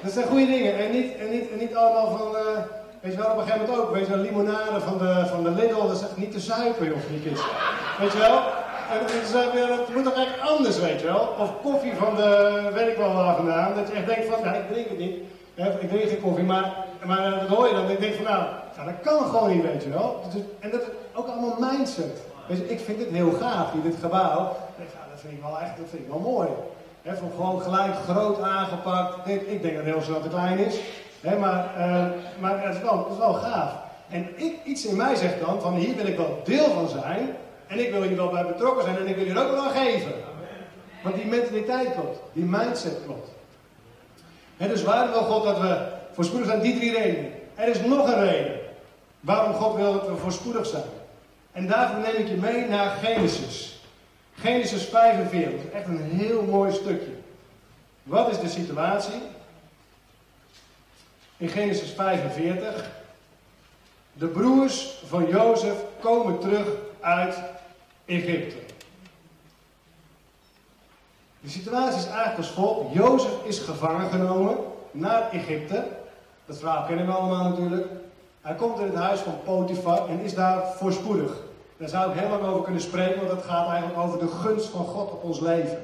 Dat zijn goede dingen. En niet, en niet, en niet allemaal van, uh, weet je wel, op een gegeven moment ook, weet je wel, limonade van de, van de Lidl, dat is echt niet te zuipen, die kids. Weet je wel? En het moet toch echt anders, weet je wel? Of koffie van de, weet ik wel waar vandaan, dat je echt denkt van, ja, ik drink het niet. Ik drink geen koffie, maar, maar dat hoor je dan. Ik denk van, nou, nou dat kan gewoon niet, weet je wel. En dat is ook allemaal mindset. Je, ik vind het heel gaaf, dit gebouw. dat vind ik wel echt, dat vind ik wel mooi. He, van gewoon gelijk groot aangepakt. Ik denk dat snel te klein is. He, maar, uh, maar het, is wel, het is wel gaaf. En ik, iets in mij zegt dan, van hier wil ik wel deel van zijn. En ik wil hier wel bij betrokken zijn en ik wil hier ook wel aan geven. Want die mentaliteit klopt. Die mindset klopt. En dus waarom wil God dat we voorspoedig zijn? Die drie redenen. Er is nog een reden waarom God wil dat we voorspoedig zijn. En daarvoor neem ik je mee naar Genesis. Genesis 45. Echt een heel mooi stukje. Wat is de situatie? In Genesis 45. De broers van Jozef komen terug uit Egypte. De situatie is eigenlijk als volgt. Jozef is gevangen genomen naar Egypte. Dat verhaal kennen we allemaal natuurlijk. Hij komt in het huis van Potifar en is daar voorspoedig. Daar zou ik heel lang over kunnen spreken, want dat gaat eigenlijk over de gunst van God op ons leven.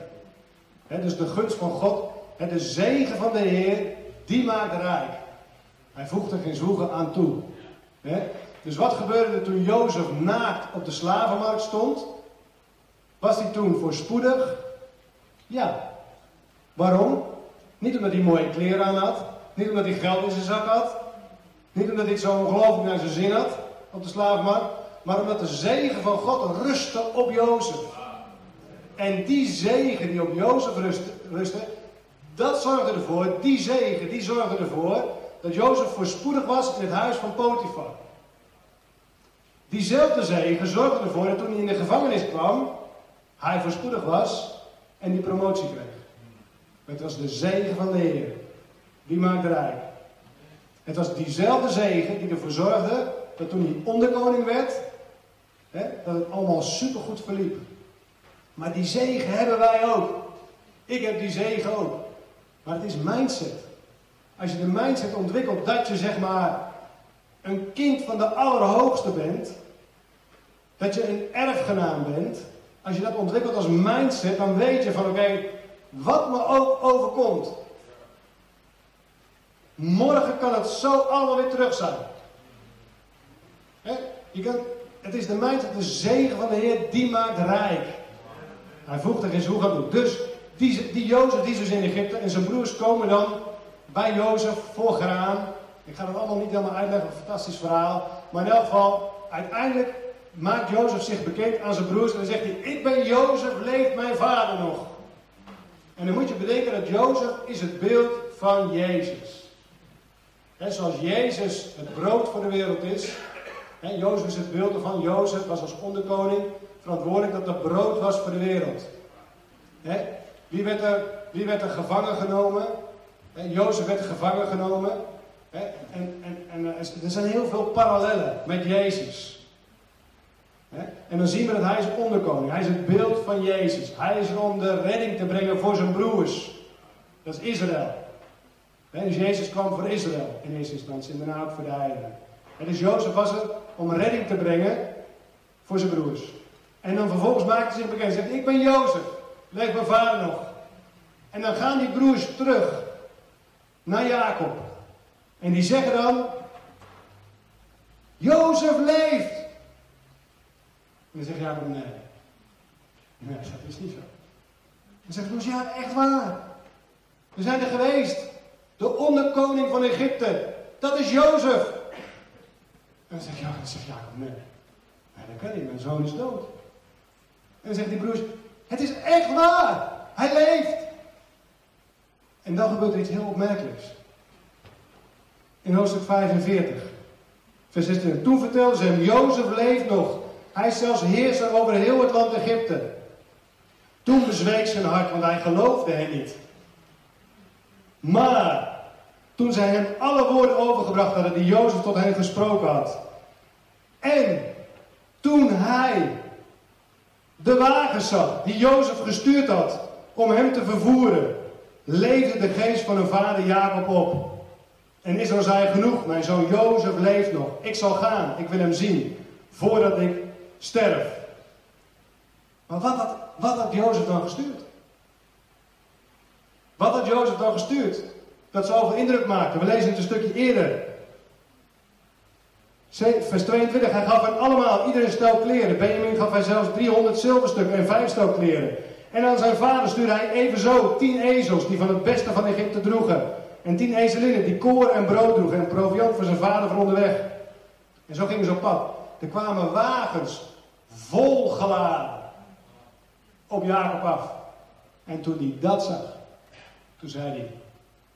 dus de gunst van God, de zegen van de Heer, die maakt rijk. Hij voegt er geen zwoegen aan toe. dus wat gebeurde er toen Jozef naakt op de slavenmarkt stond? Was hij toen voorspoedig? Ja. Waarom? Niet omdat hij mooie kleren aan had. Niet omdat hij geld in zijn zak had. Niet omdat hij zo ongelooflijk naar zijn zin had op de slavenmarkt. Maar omdat de zegen van God rustte op Jozef. En die zegen die op Jozef rustte, dat zorgde ervoor, die zegen, die zorgde ervoor dat Jozef voorspoedig was in het huis van Potifar. Diezelfde zegen zorgde ervoor dat toen hij in de gevangenis kwam, hij voorspoedig was en die promotie kreeg. Het was de zegen van de Heer. Die maakt rijk. Het was diezelfde zegen die ervoor zorgde dat toen hij onderkoning werd, hè, dat het allemaal supergoed verliep. Maar die zegen hebben wij ook. Ik heb die zegen ook. Maar het is mindset. Als je de mindset ontwikkelt dat je zeg maar een kind van de Allerhoogste bent, dat je een erfgenaam bent, als je dat ontwikkelt als mindset, dan weet je van oké, wat me ook overkomt. Morgen kan het zo allemaal weer terug zijn. Je kan, het is de mindset, de zegen van de Heer, die maakt rijk. Hij voegt er geen zoek aan toe. Dus die, die Jozef, die is dus in Egypte en zijn broers komen dan bij Jozef voor graan. Ik ga het allemaal niet helemaal uitleggen, een fantastisch verhaal. Maar in elk geval, uiteindelijk maakt Jozef zich bekend aan zijn broers en dan zegt hij, ik ben Jozef, leeft mijn vader nog? En dan moet je bedenken dat Jozef is het beeld van Jezus. He, zoals Jezus het brood voor de wereld is. Jozef is het beeld van Jozef, was als onderkoning verantwoordelijk dat er brood was voor de wereld. Wie, werd er, wie werd er gevangen genomen? Jozef werd gevangen genomen. En, en, en er zijn heel veel parallellen met Jezus. En dan zien we dat hij is onderkoning. Hij is het beeld van Jezus. Hij is er om de redding te brengen voor zijn broers. Dat is Israël. Dus Jezus kwam voor Israël in eerste instantie en daarna ook voor de heidenen. En dus Jozef was er om redding te brengen voor zijn broers. En dan vervolgens maakt hij zich bekend en zegt, ik ben Jozef, leeft mijn vader nog. En dan gaan die broers terug naar Jacob. En die zeggen dan, Jozef leeft. En dan zegt Jacob, nee. Nee, dat is niet zo. Dan zegt Broers, ja, echt waar. We zijn er geweest. De onderkoning van Egypte. Dat is Jozef. En dan zegt Jacob, zegt Jacob nee. Dat kan niet, mijn zoon is dood. En dan zegt die broers, het is echt waar. Hij leeft. En dan gebeurt er iets heel opmerkelijks. In hoofdstuk 45, vers 16. Toen vertelde ze hem, Jozef leeft nog. Hij is zelfs heerser over heel het land Egypte. Toen bezweek zijn hart, want hij geloofde hen niet. Maar toen zij hem alle woorden overgebracht hadden die Jozef tot hen gesproken had. En toen hij de wagen zag die Jozef gestuurd had om hem te vervoeren, leefde de geest van hun vader Jacob op. En Israël zei genoeg, mijn zoon Jozef leeft nog. Ik zal gaan, ik wil hem zien, voordat ik sterf. Maar wat had, wat had Jozef dan gestuurd? Wat had Jozef dan gestuurd? Dat zoveel indruk maakte. We lezen het een stukje eerder. Vers 22, hij gaf hen allemaal, iedereen stel kleren. Benjamin gaf hij zelfs 300 zilverstukken en vijf stel kleren. En aan zijn vader stuurde hij evenzo tien ezels die van het beste van Egypte droegen. En tien ezelinnen die koren en brood droegen en proviant voor zijn vader voor onderweg. En zo gingen ze op pad. Er kwamen wagens vol geladen op Jacob af. En toen hij dat zag, toen zei hij,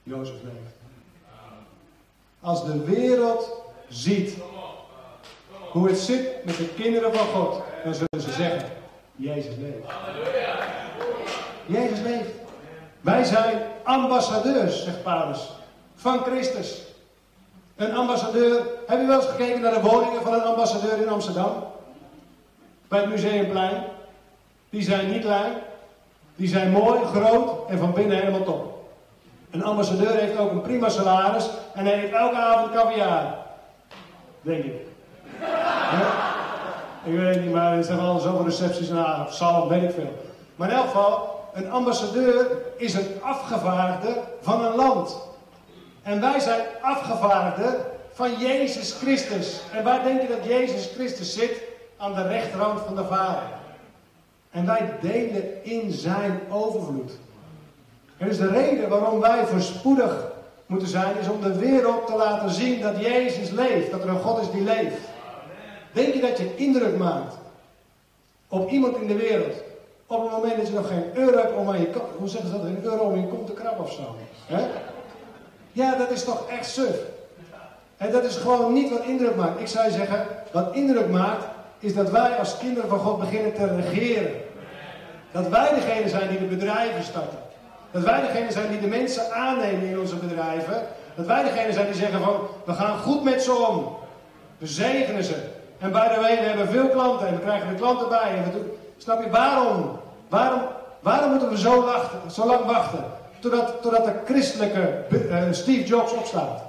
Jozef leeft. Als de wereld ziet hoe het zit met de kinderen van God, dan zullen ze zeggen, Jezus leeft. Jezus leeft. Wij zijn ambassadeurs, zegt Paulus, van Christus. Een ambassadeur, heb je wel eens gekeken naar de woningen van een ambassadeur in Amsterdam? Bij het Museumplein. Die zijn niet klein, die zijn mooi, groot en van binnen helemaal top. Een ambassadeur heeft ook een prima salaris en hij heeft elke avond caviar. Denk ik. Ik weet niet, maar er zijn wel zoveel recepties en of zal, weet ik veel. Maar in elk geval, een ambassadeur is een afgevaardigde van een land. En wij zijn afgevaardigden van Jezus Christus. En waar denk je dat Jezus Christus zit? Aan de rechterhand van de Vader. En wij delen in zijn overvloed. Dus de reden waarom wij voorspoedig moeten zijn, is om de wereld te laten zien dat Jezus leeft. Dat er een God is die leeft. Denk je dat je indruk maakt op iemand in de wereld op het moment dat je nog geen euro hebt om aan je kant, hoe zeggen ze dat, een euro om je kont te krabben of zo. Ja, dat is toch echt suf. En dat is gewoon niet wat indruk maakt. Ik zou zeggen, wat indruk maakt, is dat wij als kinderen van God beginnen te regeren. Dat wij degene zijn die de bedrijven starten. Dat wij degene zijn die de mensen aannemen in onze bedrijven. Dat wij degene zijn die zeggen van, we gaan goed met ze om. We zegenen ze. En bij de way, we hebben veel klanten en we krijgen de klanten bij. En we doen, Snap je waarom? Waarom, waarom moeten we zo, wachten, zo lang wachten? Totdat, totdat de christelijke uh, Steve Jobs opstaat.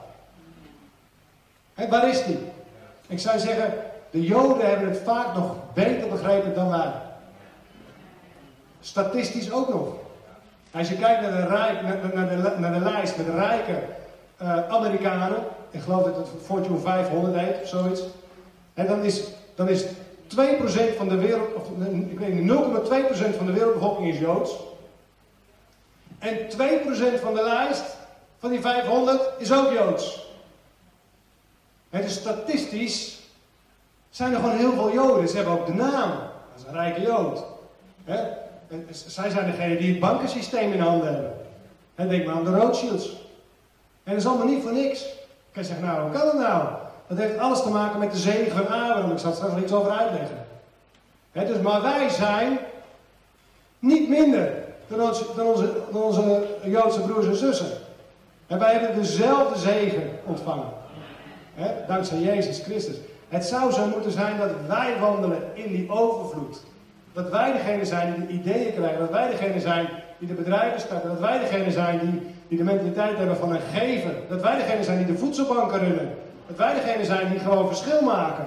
Waar is die? Ik zou zeggen, de Joden hebben het vaak nog beter begrepen dan wij. Statistisch ook nog. Als je kijkt naar de, rijk, naar, de, naar de lijst met de rijke uh, Amerikanen, ik geloof dat het Fortune 500 heet of zoiets, en dan is, dan is 2% van de wereld, of ik weet niet, 0,2% van de wereldbevolking is Joods. En 2% van de lijst van die 500 is ook Joods. Het is statistisch zijn er gewoon heel veel Joden. Ze hebben ook de naam. Dat is een rijke Jood. En zij zijn degene die het bankensysteem in handen hebben. En denk maar aan de Rothschilds. En dat is allemaal niet voor niks. Ik zeggen, nou, hoe kan dat nou? Dat heeft alles te maken met de zegen van Abraham. Ik zal er straks iets over uitleggen. dus, maar wij zijn niet minder dan dan onze, dan onze Joodse broers en zussen. En wij hebben dezelfde zegen ontvangen. dankzij Jezus Christus. Het zou zo moeten zijn dat wij wandelen in die overvloed. Dat wij degene zijn die de ideeën krijgen. Dat wij degene zijn die de bedrijven starten. Dat wij degene zijn die, die de mentaliteit hebben van een gever. Dat wij degene zijn die de voedselbanken runnen. Dat wij degene zijn die gewoon verschil maken.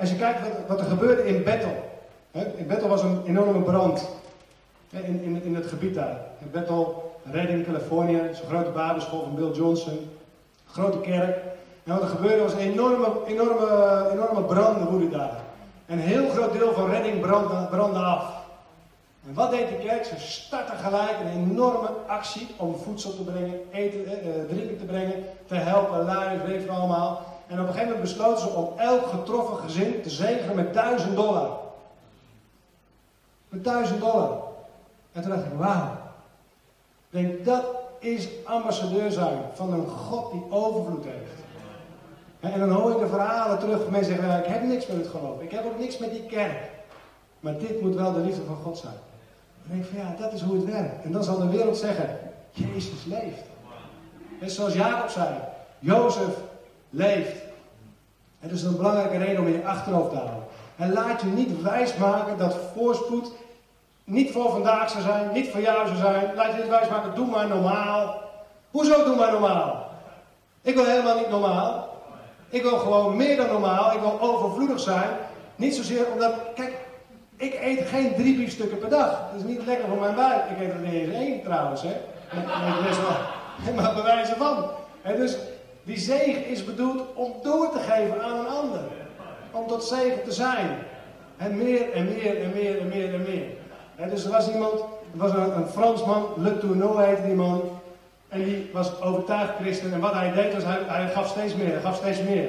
als je kijkt wat, er gebeurde in Bethel. in Bethel was een enorme brand. in, in, in het gebied daar. In Bethel, Redding, Californië. Zo'n grote babelschool van Bill Johnson. Grote kerk. En wat er gebeurde was een enorme, enorme, enorme branden daar. Een heel groot deel van Redding brandde, af. En wat deed de kerk? Ze startten gelijk een enorme actie om voedsel te brengen, eten, eh, eh drinken te brengen, te helpen, luien, weet je allemaal. En op een gegeven moment besloten ze om elk getroffen gezin te zegenen met duizend dollar. Met duizend dollar. En toen dacht ik, wauw. Ik denk, dat is ambassadeur zijn van een God die overvloed heeft. En dan hoor je de verhalen terug. Mensen zeggen, ik heb niks met het geloof. Ik heb ook niks met die kerk. Maar dit moet wel de liefde van God zijn. Dan denk ik van ja, dat is hoe het werkt. En dan zal de wereld zeggen, Jezus leeft. En zoals Jacob zei, Jozef leeft. Dat is een belangrijke reden om je achterhoofd te houden. En laat je niet wijsmaken dat voorspoed niet voor vandaag zou zijn, niet voor jou zou zijn. Laat je niet wijsmaken, doe maar normaal. Hoezo doe maar normaal? Ik wil helemaal niet normaal. Ik wil gewoon meer dan normaal. Ik wil overvloedig zijn. Niet zozeer omdat, kijk, ik eet geen drie biefstukken per dag. Dat is niet lekker voor mijn buik. Ik eet er niet eens één trouwens, hè. Dat is wel, maar bewijzen van. En dus die zegen is bedoeld om door te geven aan een ander. Om tot zegen te zijn. En meer en meer en meer en meer en meer. En dus er was iemand, er was een, een Fransman, Le Tourneau heette die man. En die was overtuigd christen. En wat hij deed was, hij, hij gaf steeds meer, hij gaf steeds meer.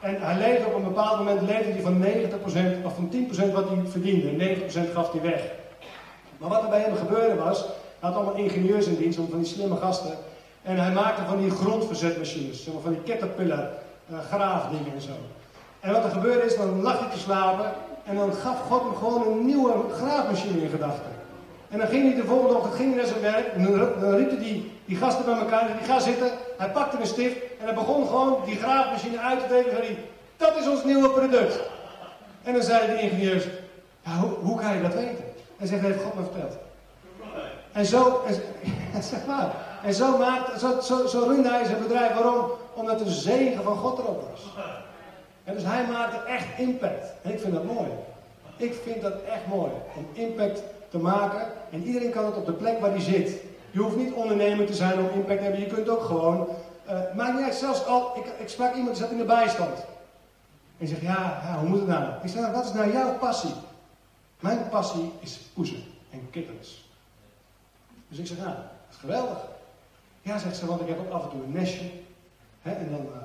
En hij leefde op een bepaald moment leefde hij van 90% of van 10% wat hij verdiende. 90% gaf hij weg. Maar wat er bij hem gebeurde was, hij had allemaal ingenieurs in dienst, van die slimme gasten. En hij maakte van die grondverzetmachines, van die caterpillar uh, graafdingen en zo. En wat er gebeurde is, dan lag hij te slapen en dan gaf God hem gewoon een nieuwe graafmachine in gedachten. En dan ging hij de volgende ochtend ging hij naar zijn werk. En dan, riepen die, die gasten bij elkaar. En die ga zitten. Hij pakte een stift. En hij begon gewoon die graafmachine uit te tekenen. Hij, dat is ons nieuwe product. En dan zeiden de ingenieurs. Ja, hoe, hoe kan je dat weten? En zegt, heeft God me verteld. En zo, en, zeg maar. En zo, maakt, zo, zo, zo runde hij zijn bedrijf. Waarom? Omdat de zegen van God erop was. En dus hij maakte echt impact. En ik vind dat mooi. Ik vind dat echt mooi. Om impact te maken. En iedereen kan het op de plek waar hij zit. Je hoeft niet ondernemer te zijn om impact te hebben. Je kunt ook gewoon. Uh, maakt. Zelfs al. Ik, ik sprak iemand die zat in de bijstand. En zegt: ja, ja, hoe moet het nou? Ik zeg: nou, wat is nou jouw passie? Mijn passie is poezen en kittens. Dus ik zeg: nou, dat is geweldig. Ja, zegt ze, want ik heb ook af en toe een nestje. Hè, en, dan, uh,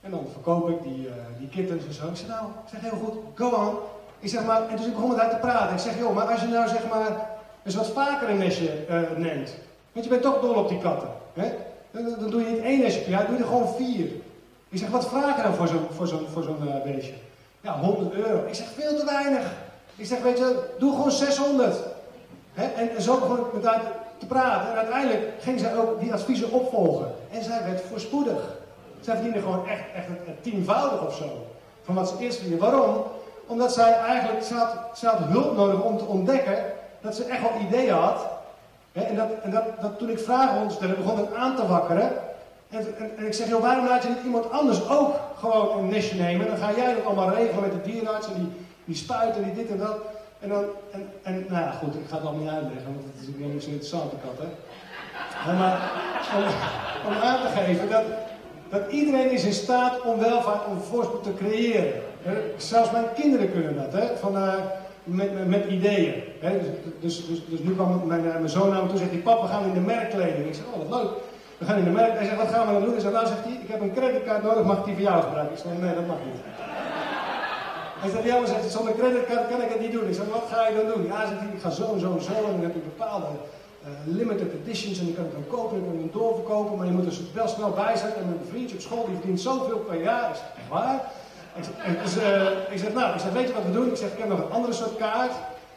en dan verkoop ik die, uh, die kittens en zo. Ik zeg: nou, ik zeg heel goed, go on. Ik zeg maar, en dus ik begon met haar te praten. Ik zeg, joh, maar als je nou zeg maar eens wat vaker een nestje uh, neemt. Want je bent toch dol op die katten. Hè? Dan, doe je niet één nestje per jaar, doe je er gewoon vier. Ik zeg, wat vraag je dan voor zo'n voor zo'n voor zo'n uh, beestje? Ja, 100 euro. Ik zeg, veel te weinig. Ik zeg, weet je, doe gewoon 600. Hè? En, zo begon ik met haar te praten. En uiteindelijk ging zij ook die adviezen opvolgen. En zij werd voorspoedig. Zij verdiende gewoon echt, echt tienvoudig of zo. Van wat ze eerst verdiende. Waarom? Omdat zij eigenlijk, ze had, hulp nodig om te ontdekken dat ze echt wel ideeën had. en dat, en dat, dat toen ik vragen stelde, begon het aan te wakkeren. En, en, en, ik zeg, joh, waarom laat je niet iemand anders ook gewoon een nestje nemen? Dan ga jij dat allemaal regelen met de dierenarts en die, die spuiten, die dit en dat. En dan, en, en nou ja, goed, ik ga het allemaal niet uitleggen, want het is niet zo interessant, de kat, hè. Maar om, om aan te geven dat, dat iedereen is in staat om welvaart, om voorspoed te creëren. Zelfs mijn kinderen kunnen dat, hè? Van, uh, met, met, ideeën. Hè? Dus, dus, dus, dus, nu kwam mijn, uh, mijn zoon naar me toe en zegt hij, pap, we gaan in de merkkleding. Ik zeg, oh wat leuk. We gaan in de merk. Hij zegt, wat gaan we dan doen? Ik zeg, nou zegt hij, ik heb een creditcard nodig, mag ik die voor jou gebruiken? Ik zeg, nee, dat mag niet. Hij zegt, ja, maar zegt, zonder creditcard kan ik het niet doen. Ik zeg, wat ga je dan doen? Ja, zegt hij, ik ga zo en zo en zo en dan heb ik bepaalde uh, limited editions en die kan ik dan kopen en dan hem doorverkopen, maar je moet er wel snel bij zijn. En mijn vriendje op school die verdient zoveel per jaar. Is echt waar? Ik dus, uh, ik zeg, nou, ik zeg, weet je wat we doen? Ik zeg, ik heb nog een andere soort kaart.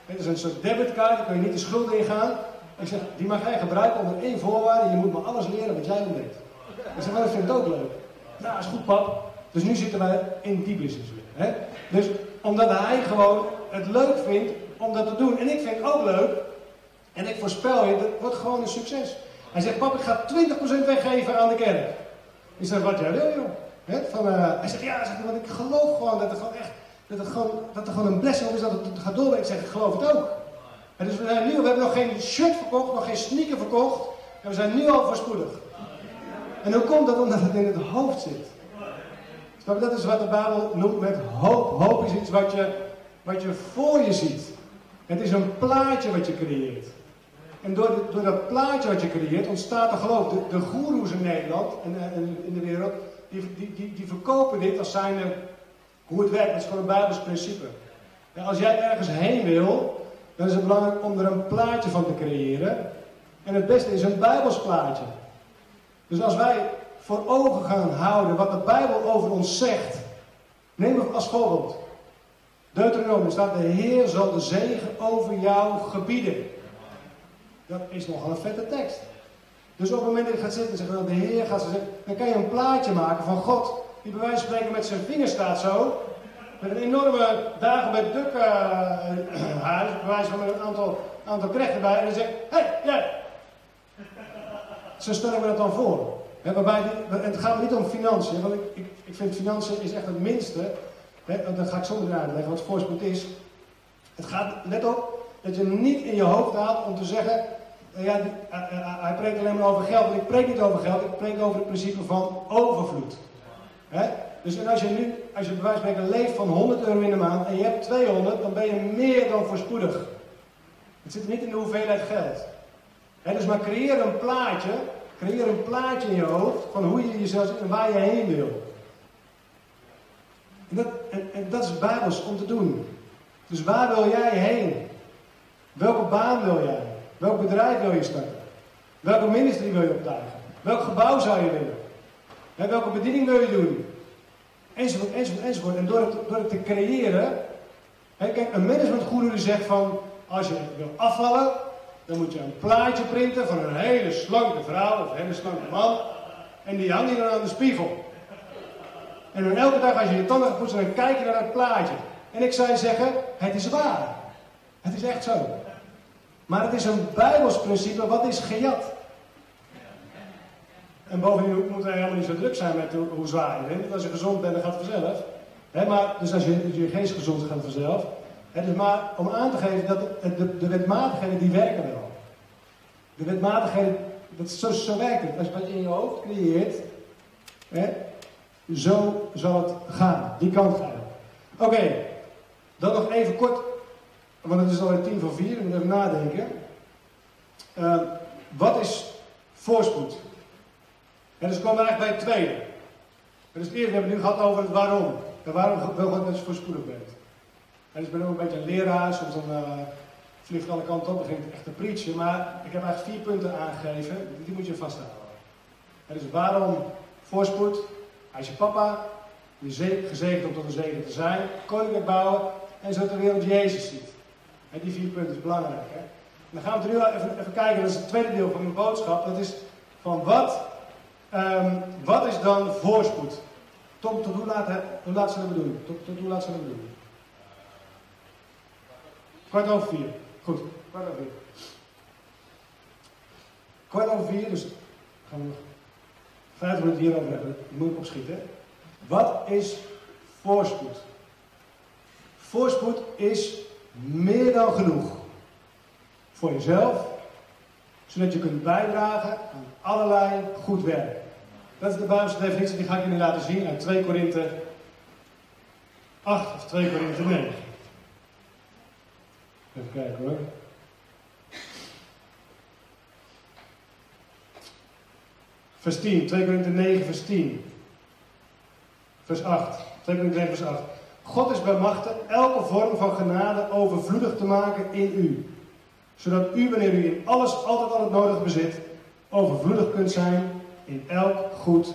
Het is een soort debitkaart, daar kun je niet de schulden ingaan. Ik zeg, die mag jij gebruiken onder één voorwaarde. Je moet me alles leren wat jij ontdekt. Ik zeg, maar dat vind ik ook leuk. Nou, is goed pap. Dus nu zitten wij in die business weer. Hè? Dus omdat hij gewoon het leuk vindt om dat te doen. En ik vind het ook leuk. En ik voorspel je, dat wordt gewoon een succes. Hij zegt, pap, ik ga 20% weggeven aan de kerk. Ik zeg, wat jij wil, joh. Uh, hij zegt, ja, want ik geloof gewoon dat er gewoon echt, dat er gewoon, dat er gewoon een blessing is dat het gaat door. Ik zeg, ik geloof het ook. En dus we zijn we hebben nog geen shirt verkocht, nog geen sneaker verkocht. En we zijn nu al voorspoedig. En hoe komt dat? Omdat het in het hoofd zit. Dat is wat de Bijbel noemt met hoop. Hoop is iets wat je, wat je voor je ziet. Het is een plaatje wat je creëert. En door, door dat plaatje wat je creëert ontstaat er geloof. De, de goeroes in Nederland en, en in de wereld, die, die, die, die verkopen dit als zijnde hoe het werkt. Dat is gewoon een Bijbels principe. En als jij ergens heen wil, dan is het belangrijk om er een plaatje van te creëren. En het beste is een Bijbels plaatje. Dus als wij voor ogen gaan houden wat de Bijbel over ons zegt. Neem het als voorbeeld. Deuteronomium staat, de Heer zal de zegen over jou gebieden. Dat is nogal een vette tekst. Dus op het moment dat je gaat zitten en zeggen, nou, de Heer gaat zeggen, dan kan je een plaatje maken van God, die bij wijze van spreken met zijn vinger staat zo, met een enorme dagen bij Duk uh, huis, bij wijze van een aantal, aantal krechten bij, en dan zegt, hé, hey, jij! Zo stel ik me dat dan voor. He, waarbij het gaat niet om financiën, want ik, ik, ik vind financiën is echt het minste. He, dat ga ik zo uitleggen wat voorspoed is. Het gaat, let op, dat je niet in je hoofd haalt om te zeggen, ja, hij preekt alleen maar over geld. Ik preek niet over geld, ik preek over het principe van overvloed. He? Dus als je nu, als je bij wijze van spreken leeft van 100 euro in de maand en je hebt 200, dan ben je meer dan voorspoedig. Het zit niet in de hoeveelheid geld. Dus maar creëer een plaatje Creëer een plaatje in je hoofd van hoe je jezelf en waar je heen wil. En dat, en dat is bijbels om te doen. Dus waar wil jij heen? Welke baan wil jij? Welk bedrijf wil je starten? Welke ministerie wil je optuigen? Welk gebouw zou je willen? welke bediening wil je doen? Enzovoort, enzovoort, enzovoort. En door het, door het te creëren. kijk, een managementgoeroe zegt van. Als je wil afvallen, dan moet je een plaatje printen van een hele slanke vrouw of een hele slanke man. En die hang je dan aan de spiegel. En dan elke dag als je je tanden poetsen, dan kijk je naar dat plaatje. En ik zou je zeggen, het is waar. Het is echt zo. Maar het is een Bijbels principe, wat is gejat? En bovendien moet er helemaal niet zo druk zijn met hoe, zwaar je bent. Als je gezond bent, dan gaat het vanzelf. maar, dus als je, je geest gezond gaat vanzelf. Het is maar om aan te geven dat de, de wetmatigheden die werken wel. De wetmatigheden, dat, zo, zo werkt het. Als je wat in je hoofd creëert, zo zal het gaan. Die kant gaan. Oké, dan nog even kort, want het is alweer tien voor vier, ik moet even nadenken. Uh, wat is voorspoed? En dus komen we eigenlijk bij het tweede. Dus het eerste hebben we nu gehad over het waarom. En waarom wil God dat je voorspoedig bent. En dus ik ben ook een beetje een leraar, soms dan uh, vliegt alle kanten op, begint echt te preachen. Maar ik heb eigenlijk vier punten aangegeven, die moet je vasthouden. En dus waarom voorspoed? Als je papa, je gezegend om tot een zegen te zijn, koninkrijk bouwen en zodat de wereld Jezus ziet. Die vier punten is belangrijk. Hè? dan gaan we nu even, even, kijken, dat is het tweede deel van mijn boodschap. Dat is van wat, um, wat is dan voorspoed? Tot, tot hoe, laat, hoe laat zullen we doen? Tot, tot hoe laat zullen we doen? Kwart over vier. Goed, kwart over vier. Kwart over vier, dus gaan we nog vijf minuten hierover hebben. moet ik opschieten. Wat is voorspoed? Voorspoed is meer dan genoeg. Voor jezelf, zodat je kunt bijdragen aan allerlei goed werk. Dat is de Bijbelse definitie, die ga ik jullie laten zien uit 2 Korinthe 8 of 2 Korinthe 9. Even kijken hoor. Vers 10, 2 Korinther 9, vers 10. Vers 8. 2 Korinther 9, vers 8. God is bij elke vorm van genade overvloedig te maken in u. Zodat u, wanneer u in alles altijd al het nodige bezit, overvloedig kunt zijn in elk goed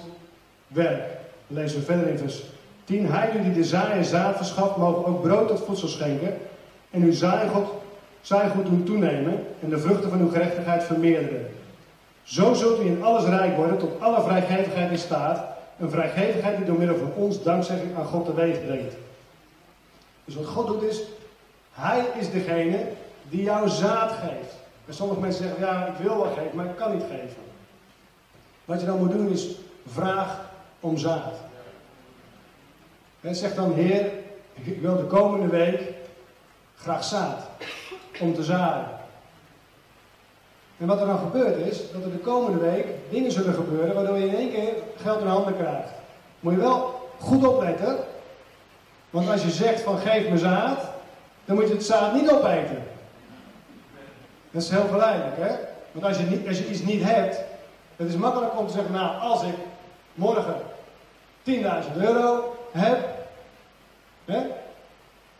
werk. Dan lezen we verder in vers 10. Hij die de zaai en zaad verschaft, mogen ook brood tot voedsel schenken en uw zaaigoed, zaaigoed doen toenemen en de vruchten van uw gerechtigheid vermeerderen. Zo zult u in alles rijk worden, tot alle vrijgevigheid in staat. Een vrijgevigheid die door middel van ons dankzegging aan God teweeg brengt. Dus wat God doet is, Hij is degene die jou zaad geeft. En sommige mensen zeggen, ja, ik wil wel geven, maar ik kan niet geven. Wat je dan moet doen is, vraag om zaad. En zeg dan, Heer, ik wil de komende week graag zaad. Om te zaaien. En wat er dan gebeurt is, dat er de komende week dingen zullen gebeuren waardoor je in één keer geld in handen krijgt. Moet je wel goed opletten. Want als je zegt van geef me zaad, dan moet je het zaad niet opeten. Dat is heel geleidelijk, hè? Want als je, niet, als je iets niet hebt, het is makkelijk om te zeggen, nou, als ik morgen 10.000 euro heb, hè,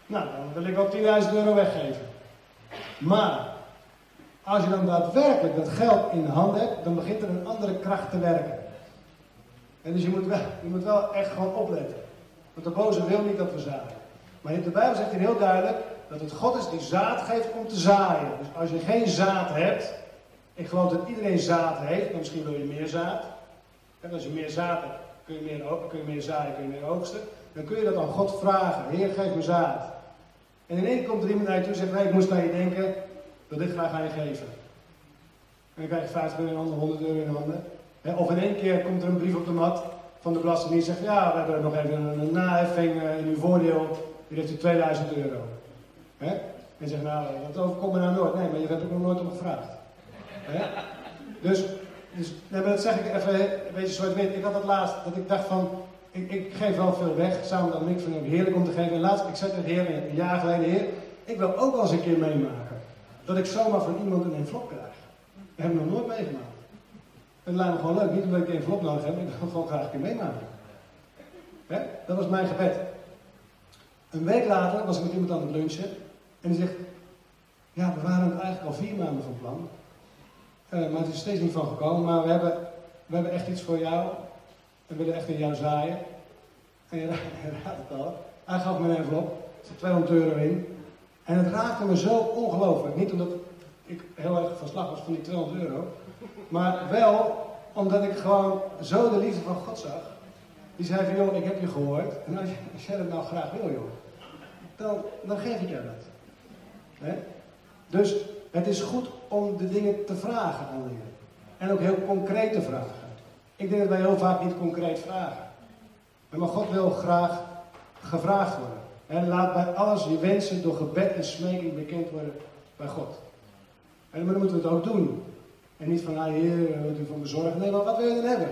nou, dan wil ik wel 10.000 euro weggeven. Maar als je dan daadwerkelijk dat geld in de hand hebt, dan begint er een andere kracht te werken. En dus je moet, wel, je moet wel echt gewoon opletten. Want de boze wil niet dat we zaaien. Maar de Bijbel zegt hier heel duidelijk dat het God is die zaad geeft om te zaaien. Dus als je geen zaad hebt, ik geloof dat iedereen zaad heeft, maar misschien wil je meer zaad. En als je meer zaad hebt, kun je meer, kun je meer zaaien, kun je meer oogsten. Dan kun je dat aan God vragen. Heer, geef me zaad. En in één komt er iemand naar je toe en zegt, nee, ik moest aan je denken, ik wil dit graag aan je geven. En dan krijg je 50 euro in handen, 100 euro in handen. Of in één keer komt er een brief op de mat van de Belastingdienst en zegt, ja, we hebben nog even een naheffing eh, in uw voordeel. Hier heeft u 2000 euro. He? En zegt, nou, dat overkomt me nou nooit. Nee, maar je hebt er nog nooit om gevraagd. Dus, dus nee, maar dat zeg ik even een beetje zwart-wit. Ik had het laatst, dat ik dacht van, ik, ik, geef wel veel weg, samen met ik vind het heerlijk om te geven. En laatst, ik zei tegen heer, een jaar geleden, heer, ik wil ook wel eens een keer meemaken. Dat ik zomaar van iemand een envelop krijg. Dat heb ik nog nooit meegemaakt. Het lijkt me gewoon leuk, niet omdat ik een envelop nodig heb, ik wil gewoon graag een keer meemaken. Dat was mijn gebed. Een week later was ik met iemand aan het lunchen en die zegt, ja, we waren eigenlijk al vier maanden van plan. Uh, maar het is steeds niet van gekomen, maar we hebben, we hebben echt iets voor jou. We willen echt in jou zaaien. En je, raadt het al. Hij gaf me een envelop. Er zit 200 euro in. En het raakte me zo ongelooflijk. Niet omdat ik heel erg van slag was van die 200 euro. Maar wel omdat ik gewoon zo de liefde van God zag. Die zei van, joh, ik heb je gehoord. En als, je, jij dat nou graag wil, joh. Dan, dan geef ik jou dat. Dus het is goed om de dingen te vragen aan je. En ook heel concreet te vragen. Ik denk dat wij heel vaak niet concreet vragen. Maar God wil graag gevraagd worden. En laat bij alles je wensen door gebed en smeking bekend worden bij God. En dan moeten we het ook doen. En niet van, ah heer, wat u van bezorgen. Nee, maar wat wil je dan hebben?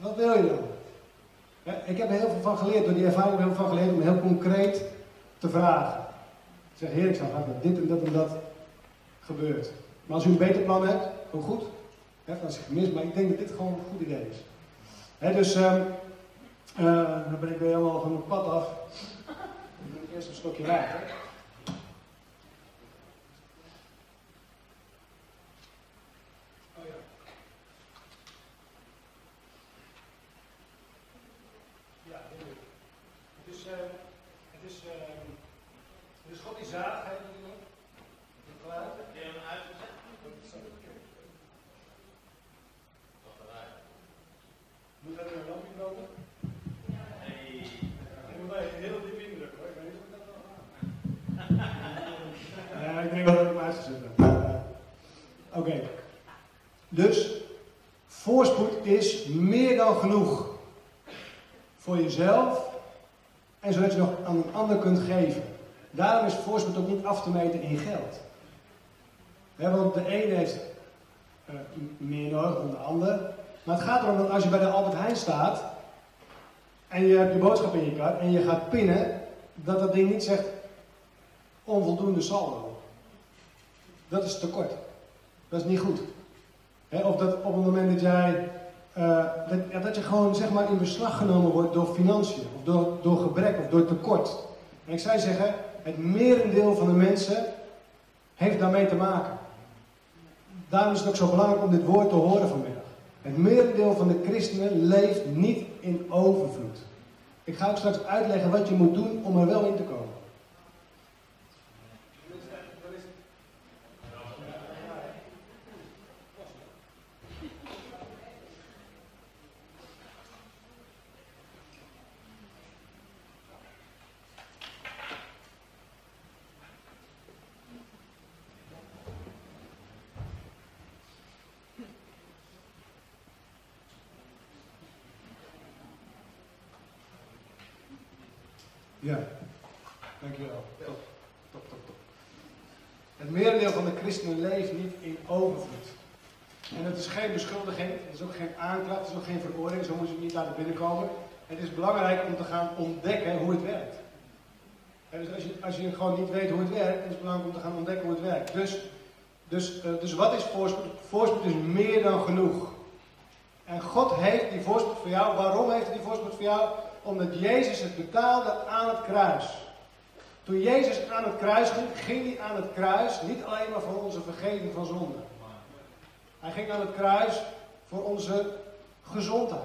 wat wil je dan? ik heb er heel veel van geleerd, door die ervaring heel veel van geleerd om heel concreet te vragen. Ik zeg, heer, ik zou graag dat dit en dat en dat gebeurt. Maar als u een beter plan hebt, ook goed. He, ik gemist, maar ik denk dat dit gewoon een goed idee is. dus um, dan ben ik weer helemaal van het pad af. Ik eerst een stokje water. Oh ja. Ja, het is, uh, het is, uh, het is God die zaad, hè, de klaar. Moet dat in een lampje komen? Nee. Ik moet mij heel diep indruk hoor. Ik weet niet of ik dat wel ga. Ja, ik denk wel dat ik hem uitgezet heb. Oké. Dus, is meer dan genoeg. Voor jezelf en zodat je nog aan een ander kunt geven. Daarom is voorspoed ook niet af te meten in geld. want de ene heeft uh, meer nodig dan de ander. Maar het gaat erom dat als je bij de Albert Heijn staat en je hebt je boodschap in je kar en je gaat pinnen, dat dat ding niet zegt onvoldoende saldo. Dat is tekort. Dat is niet goed. of dat op het moment dat jij, uh, dat, dat, je gewoon zeg maar in beslag genomen wordt door financiën, of door, door gebrek, of door tekort. En ik zou zeggen, het merendeel van de mensen heeft daarmee te maken. Daarom is het ook zo belangrijk om dit woord te horen vanmiddag. Het merendeel van de christenen leeft niet in overvloed. Ik ga ook straks uitleggen wat je moet doen om er wel in te komen. Ja, dankjewel. Top, top, top, top. Het merendeel van de christenen leeft niet in overvloed. En het is geen beschuldiging, het is ook geen aanklacht, het is ook geen veroordeling, zo moet je het niet laten binnenkomen. Het is belangrijk om te gaan ontdekken hoe het werkt. dus als je, als je gewoon niet weet hoe het werkt, is het belangrijk om te gaan ontdekken hoe het werkt. Dus, dus, uh, dus wat is voorspoed? Voorspoed is meer dan genoeg. En God heeft die voorspoed voor jou. Waarom heeft hij die voorspoed voor jou? Omdat Jezus het betaalde aan het kruis. Toen Jezus aan het kruis ging, ging hij aan het kruis niet alleen maar voor onze vergeving van zonde. Hij ging aan het kruis voor onze gezondheid.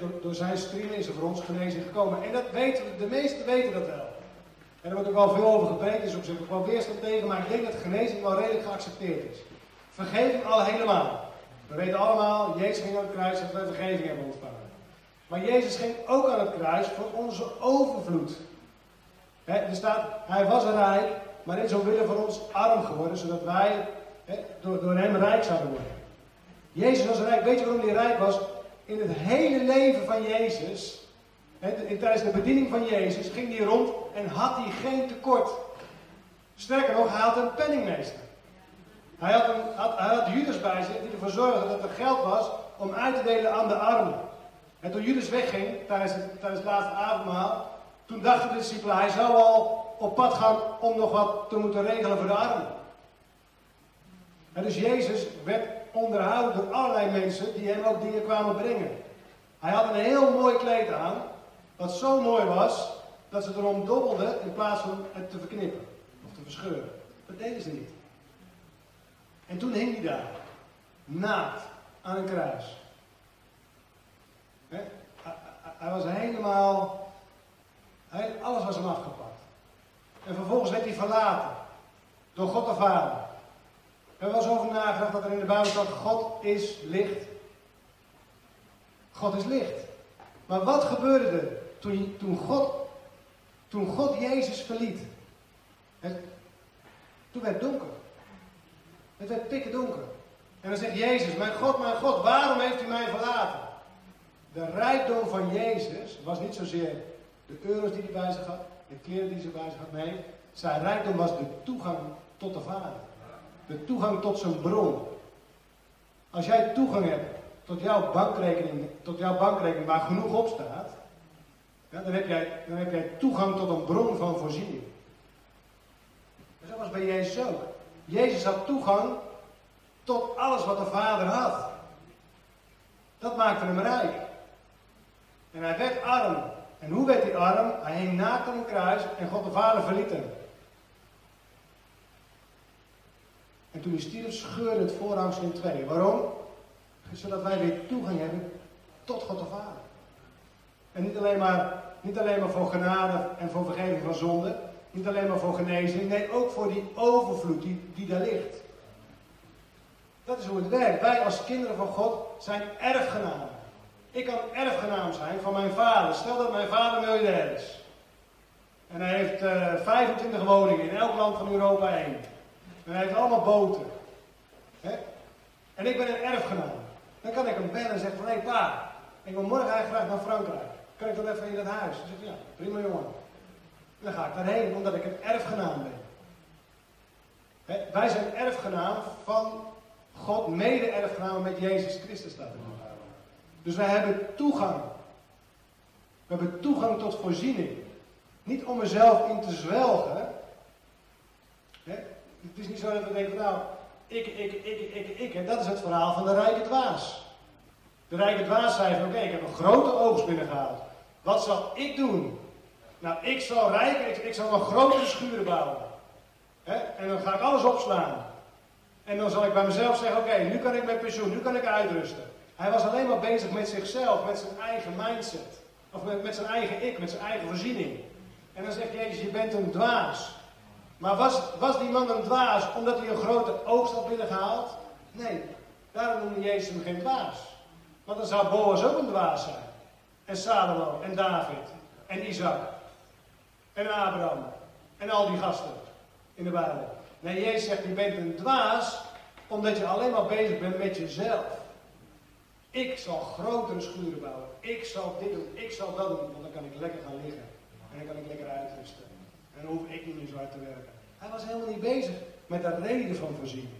door, door, zijn striemen is er voor ons genezing gekomen. En dat weten we, de meesten weten dat wel. En er wordt ook al veel over gepreekt, dus op zich ook wel weerstand tegen, maar ik denk dat genezing wel redelijk geaccepteerd is. Vergeving al helemaal. We weten allemaal, Jezus ging aan het kruis dat we vergeving hebben ontvangen. Maar Jezus ging ook aan het kruis voor onze overvloed. Er staat, hij was rijk, maar is omwille van ons arm geworden, zodat wij door, door hem rijk zouden worden. Jezus was rijk. Weet je waarom hij rijk was? In het hele leven van Jezus, tijdens de bediening van Jezus, ging hij rond en had hij geen tekort. Sterker nog, hij had een penningmeester. Hij had, een, hij had Judas bij zich die ervoor zorgde dat er geld was om uit te delen aan de armen. En toen Judas wegging tijdens tijdens het laatste avondmaal, toen dachten de discipelen, hij zou al op pad gaan om nog wat te moeten regelen voor de armen. En dus Jezus werd onderhouden door allerlei mensen die hem ook dingen kwamen brengen. Hij had een heel mooi kleed aan, wat zo mooi was, dat ze erom dobbelden in plaats van het te verknippen of te verscheuren. Dat deden ze niet. En toen hing hij daar, naakt, aan een kruis. Hij was helemaal, alles was hem afgepakt. En vervolgens werd hij verlaten door God de Vader. We hebben wel over nagedacht dat er in de Bijbel staat, God is licht. God is licht. Maar wat gebeurde er toen, toen, God, toen God Jezus verliet? Het, toen werd het donker. Het werd pikken donker. En dan zegt Jezus, mijn God, mijn God, waarom heeft u mij verlaten? De rijkdom van Jezus was niet zozeer de euro's die hij bij zich had, de kleren die hij bij zich had. Nee, zijn rijkdom was de toegang tot de Vader. De toegang tot zijn bron. Als jij toegang hebt tot jouw bankrekening, tot jouw bankrekening waar genoeg op staat, dan, heb jij, dan heb jij toegang tot een bron van voorziening. En zo was bij Jezus ook. Jezus had toegang tot alles wat de Vader had. Dat maakte hem rijk. En hij werd arm. En hoe werd hij arm? Hij hing naakt aan een kruis en God de Vader verliet hem. En toen hij stierf, scheurde het voorhangsel in twee. Waarom? Zodat wij weer toegang hebben tot God de Vader. En niet alleen maar, niet alleen maar voor genade en voor vergeving van zonde. Niet alleen maar voor genezing. Nee, ook voor die overvloed die, die daar ligt. Dat is hoe het werkt. Wij als kinderen van God zijn erfgenamen. Ik kan erfgenaam zijn van mijn vader. Stel dat mijn vader miljonair is. En hij heeft uh, eh, 25 woningen in elk land van Europa één. En hij heeft allemaal boten. En ik ben een erfgenaam. Dan kan ik hem bellen en zeggen van, hé hey, pa, ik wil morgen eigenlijk graag naar Frankrijk. Kan ik dan even in dat huis? Dan zeg ik, ja, prima jongen. En dan ga ik daarheen, omdat ik een erfgenaam ben. wij zijn erfgenaam van God, mede-erfgenaam met Jezus Christus, staat er Dus wij hebben toegang. We hebben toegang tot voorziening. Niet om mezelf in te zwelgen, het is niet zo dat we denken, nou, ik, ik, ik, ik, ik, en dat is het verhaal van de rijke dwaas. De rijke dwaas zei van, oké, ik heb een grote oogst binnengehaald. Wat zal ik doen? Nou, ik zal rijk, ik, ik zal een grote schuren bouwen. En dan ga ik alles opslaan. En dan zal ik bij mezelf zeggen, oké, nu kan ik met pensioen, nu kan ik uitrusten. Hij was alleen maar bezig met zichzelf, met zijn eigen mindset. Of met, met zijn eigen ik, met zijn eigen voorziening. En dan zegt Jezus, je bent een dwaas. Maar was, was die man een dwaas omdat hij een grote oogst had binnengehaald? Nee, daarom noemde Jezus hem geen dwaas. Want dan zou Boas ook een dwaas zijn. En Salomo, en David, en Isaac, en Abraham, en al die gasten in de Bijbel. Nee, Jezus zegt, je bent een dwaas omdat je alleen maar bezig bent met jezelf. Ik zal grotere schuren bouwen. Ik zal dit doen. Ik zal dat doen. Want dan kan ik lekker gaan liggen. En dan kan ik lekker uitrusten. En dan hoef ik niet meer zo hard te werken. Hij was helemaal niet bezig met dat reden van voorziening.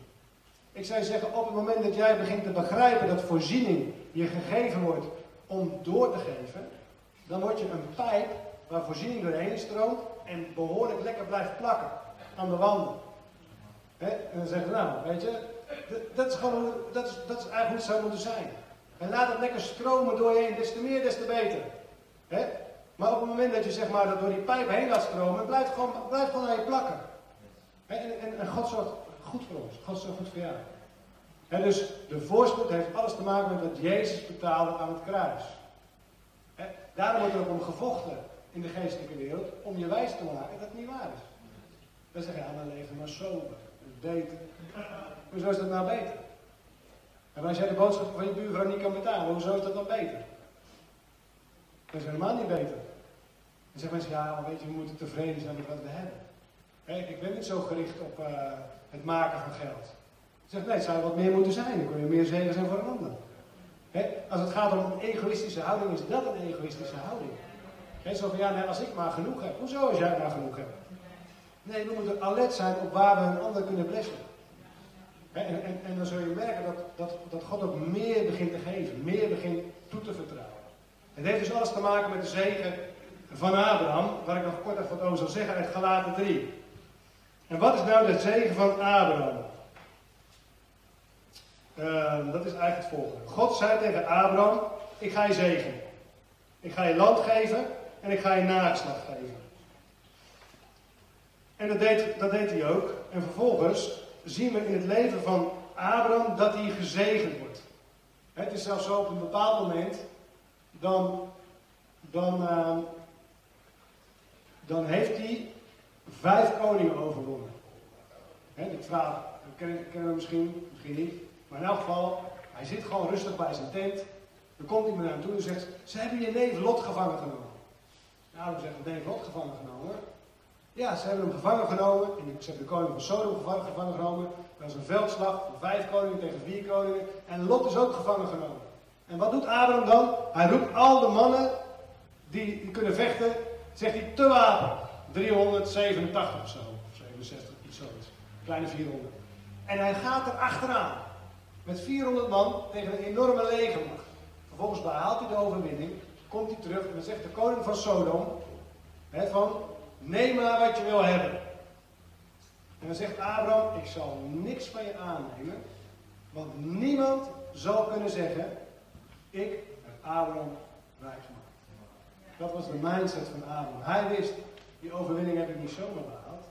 Ik zou zeggen, op het moment dat jij begint te begrijpen dat voorziening je gegeven wordt om door te geven, dan word je een pijp waar voorziening doorheen stroomt en behoorlijk lekker blijft plakken aan de wanden. En dan zeggen we, nou, weet je, dat is, gewoon, dat, is, dat is eigenlijk hoe het zou moeten zijn. En laat het lekker stromen door je heen, des te meer, des te beter. Maar op het moment dat je zeg maar, dat door die pijp heen laat stromen, blijft gewoon, blijft gewoon aan je plakken. En, God zorgt goed voor ons. God zorgt goed voor jou. En dus de voorspoed heeft alles te maken met wat Jezus betaalde aan het kruis. Daarom wordt er ook om gevochten in de geestelijke wereld, om je wijs te maken dat het niet waar is. Dan zeg je, ja, dan leven maar sober, beter. Hoezo is dat nou beter? En als jij de boodschap van je buurvrouw niet kan betalen, hoezo is dat dan beter? Dat is helemaal niet beter. Dan zeggen mensen, ja, maar weet je, we moeten tevreden zijn met wat we hebben. ik ben niet zo gericht op uh, het maken van geld. Zeg, nee, het zou wat meer moeten zijn. Dan kun je meer zegen zijn voor een ander. als het gaat om een egoïstische houding, is dat een egoïstische houding. Zo van, ja, nee, als ik maar genoeg heb. Hoezo als jij maar genoeg hebt? Nee, we moeten alert zijn op waar we een ander kunnen blessen. En, en, en, dan zul je merken dat, dat, dat God ook meer begint te geven, meer begint toe te vertrouwen. Het heeft dus alles te maken met de zegen van Abraham, waar ik nog kort even wat over zal zeggen uit Galaten 3. En wat is nou de zegen van Abraham? Uh, dat is eigenlijk het volgende. God zei tegen Abraham, ik ga je zegenen. Ik ga je land geven en ik ga je nageslacht geven. En dat deed, dat deed hij ook. En vervolgens zien we in het leven van Abraham dat hij gezegend wordt. Het is zelfs zo op een bepaald moment, dan, dan, uh, dan heeft hij vijf koningen overwonnen. He, ik vraag, kennen, we misschien, misschien niet. Maar in elk geval, hij zit gewoon rustig bij zijn tent. Dan komt iemand naar hem toe en zegt, ze hebben je neef Lot gevangen genomen. Nou, dan zegt, neef Lot gevangen genomen? Ja, ze hebben hem gevangen genomen. En ze hebben de koning van Sodom gevangen genomen. Dat is een veldslag van vijf koningen tegen vier koningen. En Lot is ook gevangen genomen. En wat doet Abraham dan? Hij roept al de mannen die, kunnen vechten, zegt hij te wapen. 387 of zo, of 67, iets zoiets. Kleine 400. En hij gaat er achteraan. Met 400 man tegen een enorme legermacht. Vervolgens behaalt hij de overwinning. Komt hij terug en dan zegt de koning van Sodom. Hè, van, neem maar wat je wil hebben. En dan zegt Abraham, ik zal niks van je aannemen. Want niemand zal kunnen zeggen, ik heb Abraham rijk gemaakt. Dat was de mindset van Abraham. Hij wist, die overwinning heb ik niet zomaar behaald.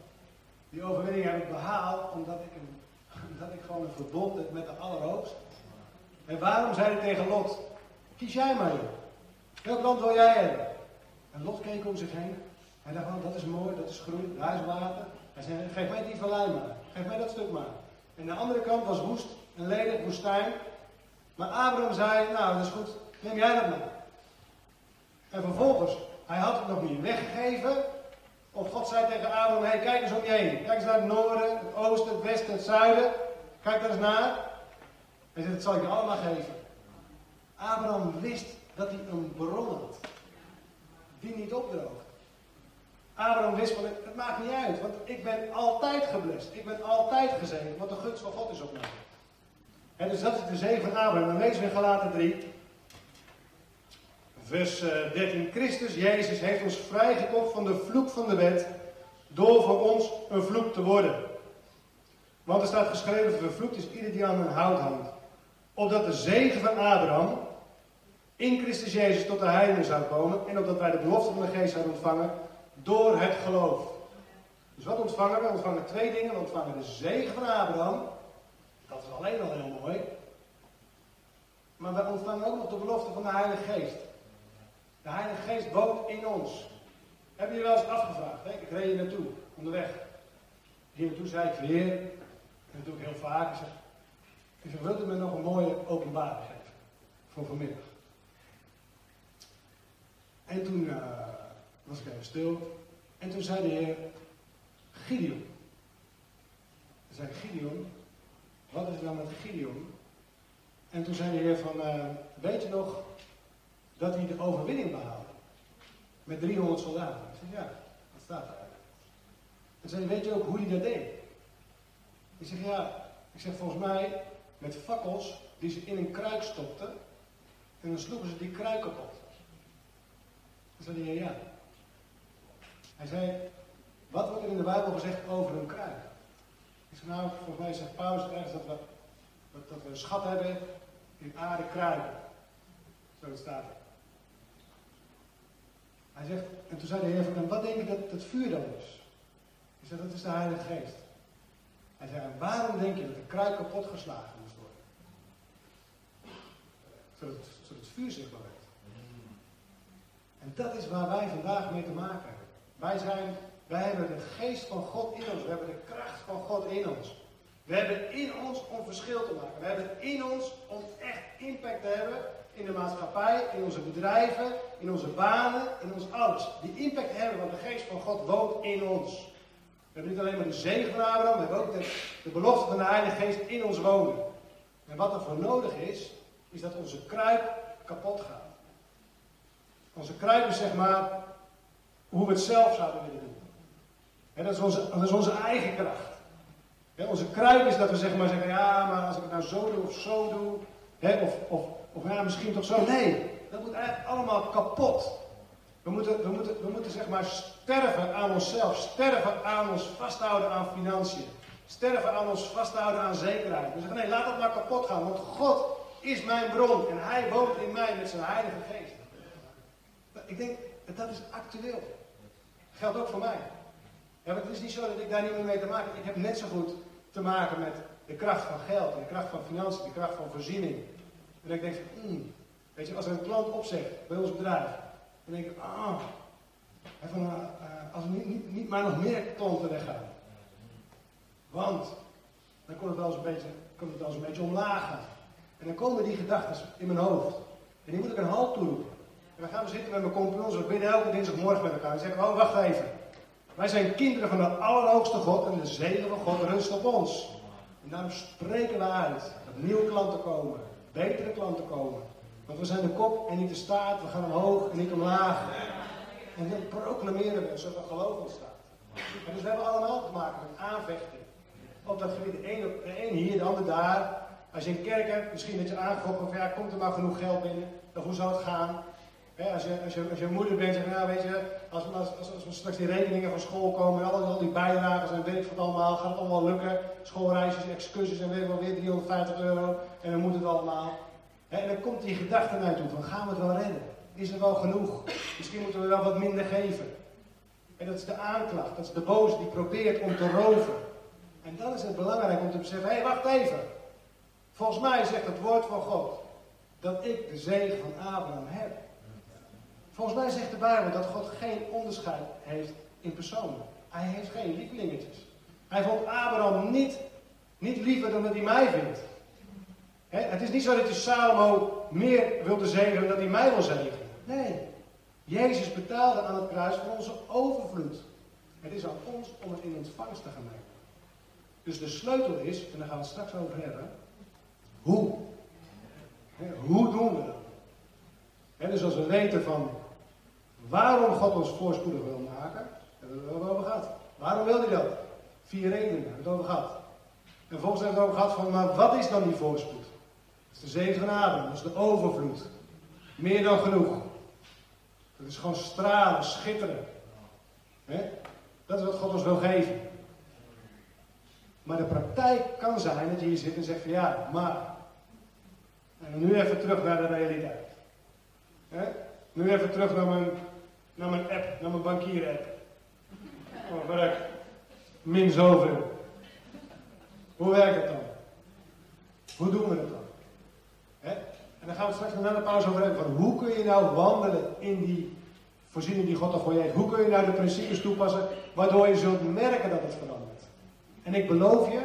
Die overwinning heb ik behaald omdat ik, een, omdat ik gewoon een verbond heb met de Allerhoogste. En waarom zei hij tegen Lot, kies jij maar joh. Welk land wil jij hebben? En Lot keek om zich heen. Hij dacht, oh, dat is mooi, dat is groen, daar is water. Hij zei, geef mij die vallei maar. Geef mij dat stuk maar. En de andere kant was woest en ledig, woestijn. Maar Abraham zei, nou dat is goed, neem jij dat maar. En vervolgens, hij had het nog niet weggegeven. Of God zei tegen Abraham, hey, kijk eens om je heen. Kijk eens naar het noorden, het oosten, het westen, het zuiden. Kijk daar eens naar. Hij zei, dat zal ik je allemaal geven. Abraham wist dat hij een bron had. Die niet opdroogt. Abraham wist van, het maakt niet uit, want ik ben altijd geblest. Ik ben altijd gezegend, want de gunst van God is op mij. En dus dat is de zegen van Abraham. Dan lezen we in Galaten 3, vers 13. Eh, Christus, Jezus, heeft ons vrijgekocht van de vloek van de wet, door voor ons een vloek te worden. Want er staat geschreven, vervloekt is ieder die aan een hout hangt. Opdat de zegen van Abraham in Christus Jezus tot de heiligen zou komen en opdat wij de belofte van de geest zouden ontvangen door het geloof. Dus wat ontvangen we? We ontvangen twee dingen. We ontvangen de zegen van Abraham. Dat is alleen al heel mooi. Maar we ontvangen ook nog de belofte van de Heilige Geest. De Heilige Geest woont in ons. Hebben jullie wel eens afgevraagd? Hè? Ik reed hier naartoe, onderweg. Hier naartoe zei ik weer, en dat doe ik heel vaak. Ik wilt u me nog een mooie openbaring geven? Voor vanmiddag. En toen uh, was ik even stil. En toen zei de Heer, Gideon. Toen zei Gideon, wat is er dan met Gideon? En toen zei de Heer van, uh, weet je nog dat hij de overwinning behaalde? Met 300 soldaten. Ik zei, ja, dat staat daar. En zei weet je ook hoe hij dat deed? Ik zeg, ja, ik zeg volgens mij met fakkels die ze in een kruik stopten. En dan sloegen ze die kruik kapot. Toen zei Heer, ja. Hij zei, wat wordt er in de Bijbel gezegd over een kruik? Ik zei, nou, volgens mij zegt Paulus ergens dat we, een schat hebben in aarde kruiken. Zo staat er. Hij zegt, en toen zei de Heer van hem, wat denk je dat het vuur dan is? Ik zei, dat is de Heilige Geest. Hij zei, waarom denk je dat de kruik kapot geslagen moest worden? Zodat, zodat het vuur zichtbaar werd. En dat is waar wij vandaag mee te maken hebben. Wij, zijn, wij hebben de geest van God in ons. We hebben de kracht van God in ons. We hebben in ons om verschil te maken. We hebben in ons om echt impact te hebben in de maatschappij, in onze bedrijven, in onze banen, in ons alles. Die impact hebben, want de geest van God woont in ons. We hebben niet alleen maar de zegen van Abraham, we hebben ook de, de belofte van de Heilige Geest in ons wonen. En wat er voor nodig is, is dat onze kruip kapot gaat. Onze kruip is zeg maar hoe we het zelf zouden willen doen. En dat, is onze, dat is onze eigen kracht. onze kruip is dat we zeg maar zeggen, ja, maar als ik het nou zo doe of zo doe, of, of, of ja, misschien toch zo. Nee, dat moet eigenlijk allemaal kapot. We moeten, we, moeten, we moeten zeg maar sterven aan onszelf, sterven aan ons vasthouden aan financiën, sterven aan ons vasthouden aan zekerheid. We zeggen nee, laat dat maar kapot gaan, want God is mijn bron en Hij woont in mij met zijn Heilige Geest. Ik denk, dat is actueel. Geldt ook voor mij. Ja, het is niet zo dat ik daar niet meer mee te maken heb. Ik heb net zo goed te maken met de kracht van geld, de kracht van financiën, de kracht van voorziening. En ik denk hmm, weet je, als er een klant opzegt bij ons bedrijf, dan denk ik, ah, van, uh, als er niet, niet, niet, maar nog meer klanten weggaan. Want dan kon het wel eens een beetje, kon het eens een beetje omlaag. En dan komen die gedachten in mijn hoofd. En die moet ik een halt toeroepen. En dan gaan we zitten met mijn compagnons, we bidden elke dinsdagmorgen met elkaar. En zeggen, oh wacht even. Wij zijn kinderen van de Allerhoogste God en de zegen van God rust op ons. En daarom spreken we uit dat nieuwe klanten komen, betere klanten komen. Want we zijn de kop en niet de staart, we gaan omhoog en niet omlaag. En dan proclameren we zodat geloof ontstaat. En dus we hebben allemaal te maken met aanvechting. Op dat gebied, de een hier, de ander daar. Als je een kerk hebt, misschien dat je aangevochten van ja, komt er maar genoeg geld binnen? Of hoe zou het gaan? Als, je, je, moeder bent, zeg nou weet je, als, als, als, we straks die rekeningen van school komen en al, die bijdragen en weet ik wat allemaal, gaat het allemaal lukken. Schoolreisjes, excursies en weet ik wel weer 350 euro en dan moet het allemaal. en dan komt die gedachte naar toe van gaan we het wel redden? Is er wel genoeg? Misschien moeten we wel wat minder geven. En dat is de aanklacht, dat is de boze die probeert om te roven. En dan is het belangrijk om te beseffen, hé wacht even. Volgens mij zegt het woord van God dat ik de zegen van Abraham heb. Volgens mij zegt de Bijbel dat God geen onderscheid heeft in personen. Hij heeft geen lievelingetjes. Hij vond Abraham niet, niet liever dan dat hij mij vindt. het is niet zo dat je Salomo meer wilde zegenen dan hij mij wil zegenen. Nee. Jezus betaalde aan het kruis voor onze overvloed. Het is aan ons om het in ontvangst te gaan nemen. Dus de sleutel is, en daar gaan we het straks over hebben, hoe? hoe doen we dat? dus als we weten van Waarom God ons voorspoedig wil maken, hebben we het over gehad. Waarom wil hij dat? Vier redenen, hebben we het over gehad. En volgens hebben we het over gehad van, maar wat is dan die voorspoed? Dat is de zegen van Adem, dat is de overvloed. Meer dan genoeg. Dat is gewoon stralen, schitteren. Dat is wat God ons wil geven. Maar de praktijk kan zijn dat je hier zit en zegt van ja, maar. En nu even terug naar de realiteit. Nu even terug naar mijn naar mijn app, naar mijn bankier-app. Oh, werk. Min zoveel. Hoe werkt het dan? Hoe doen we het dan? En dan gaan we straks na de pauze over hebben van hoe kun je nou wandelen in die voorziening die God al voor je heeft. Hoe kun je nou de principes toepassen waardoor je zult merken dat het verandert. En ik beloof je,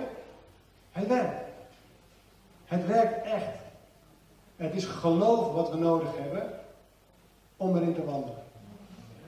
het werkt. Het werkt echt. Het is geloof wat we nodig hebben om erin te wandelen.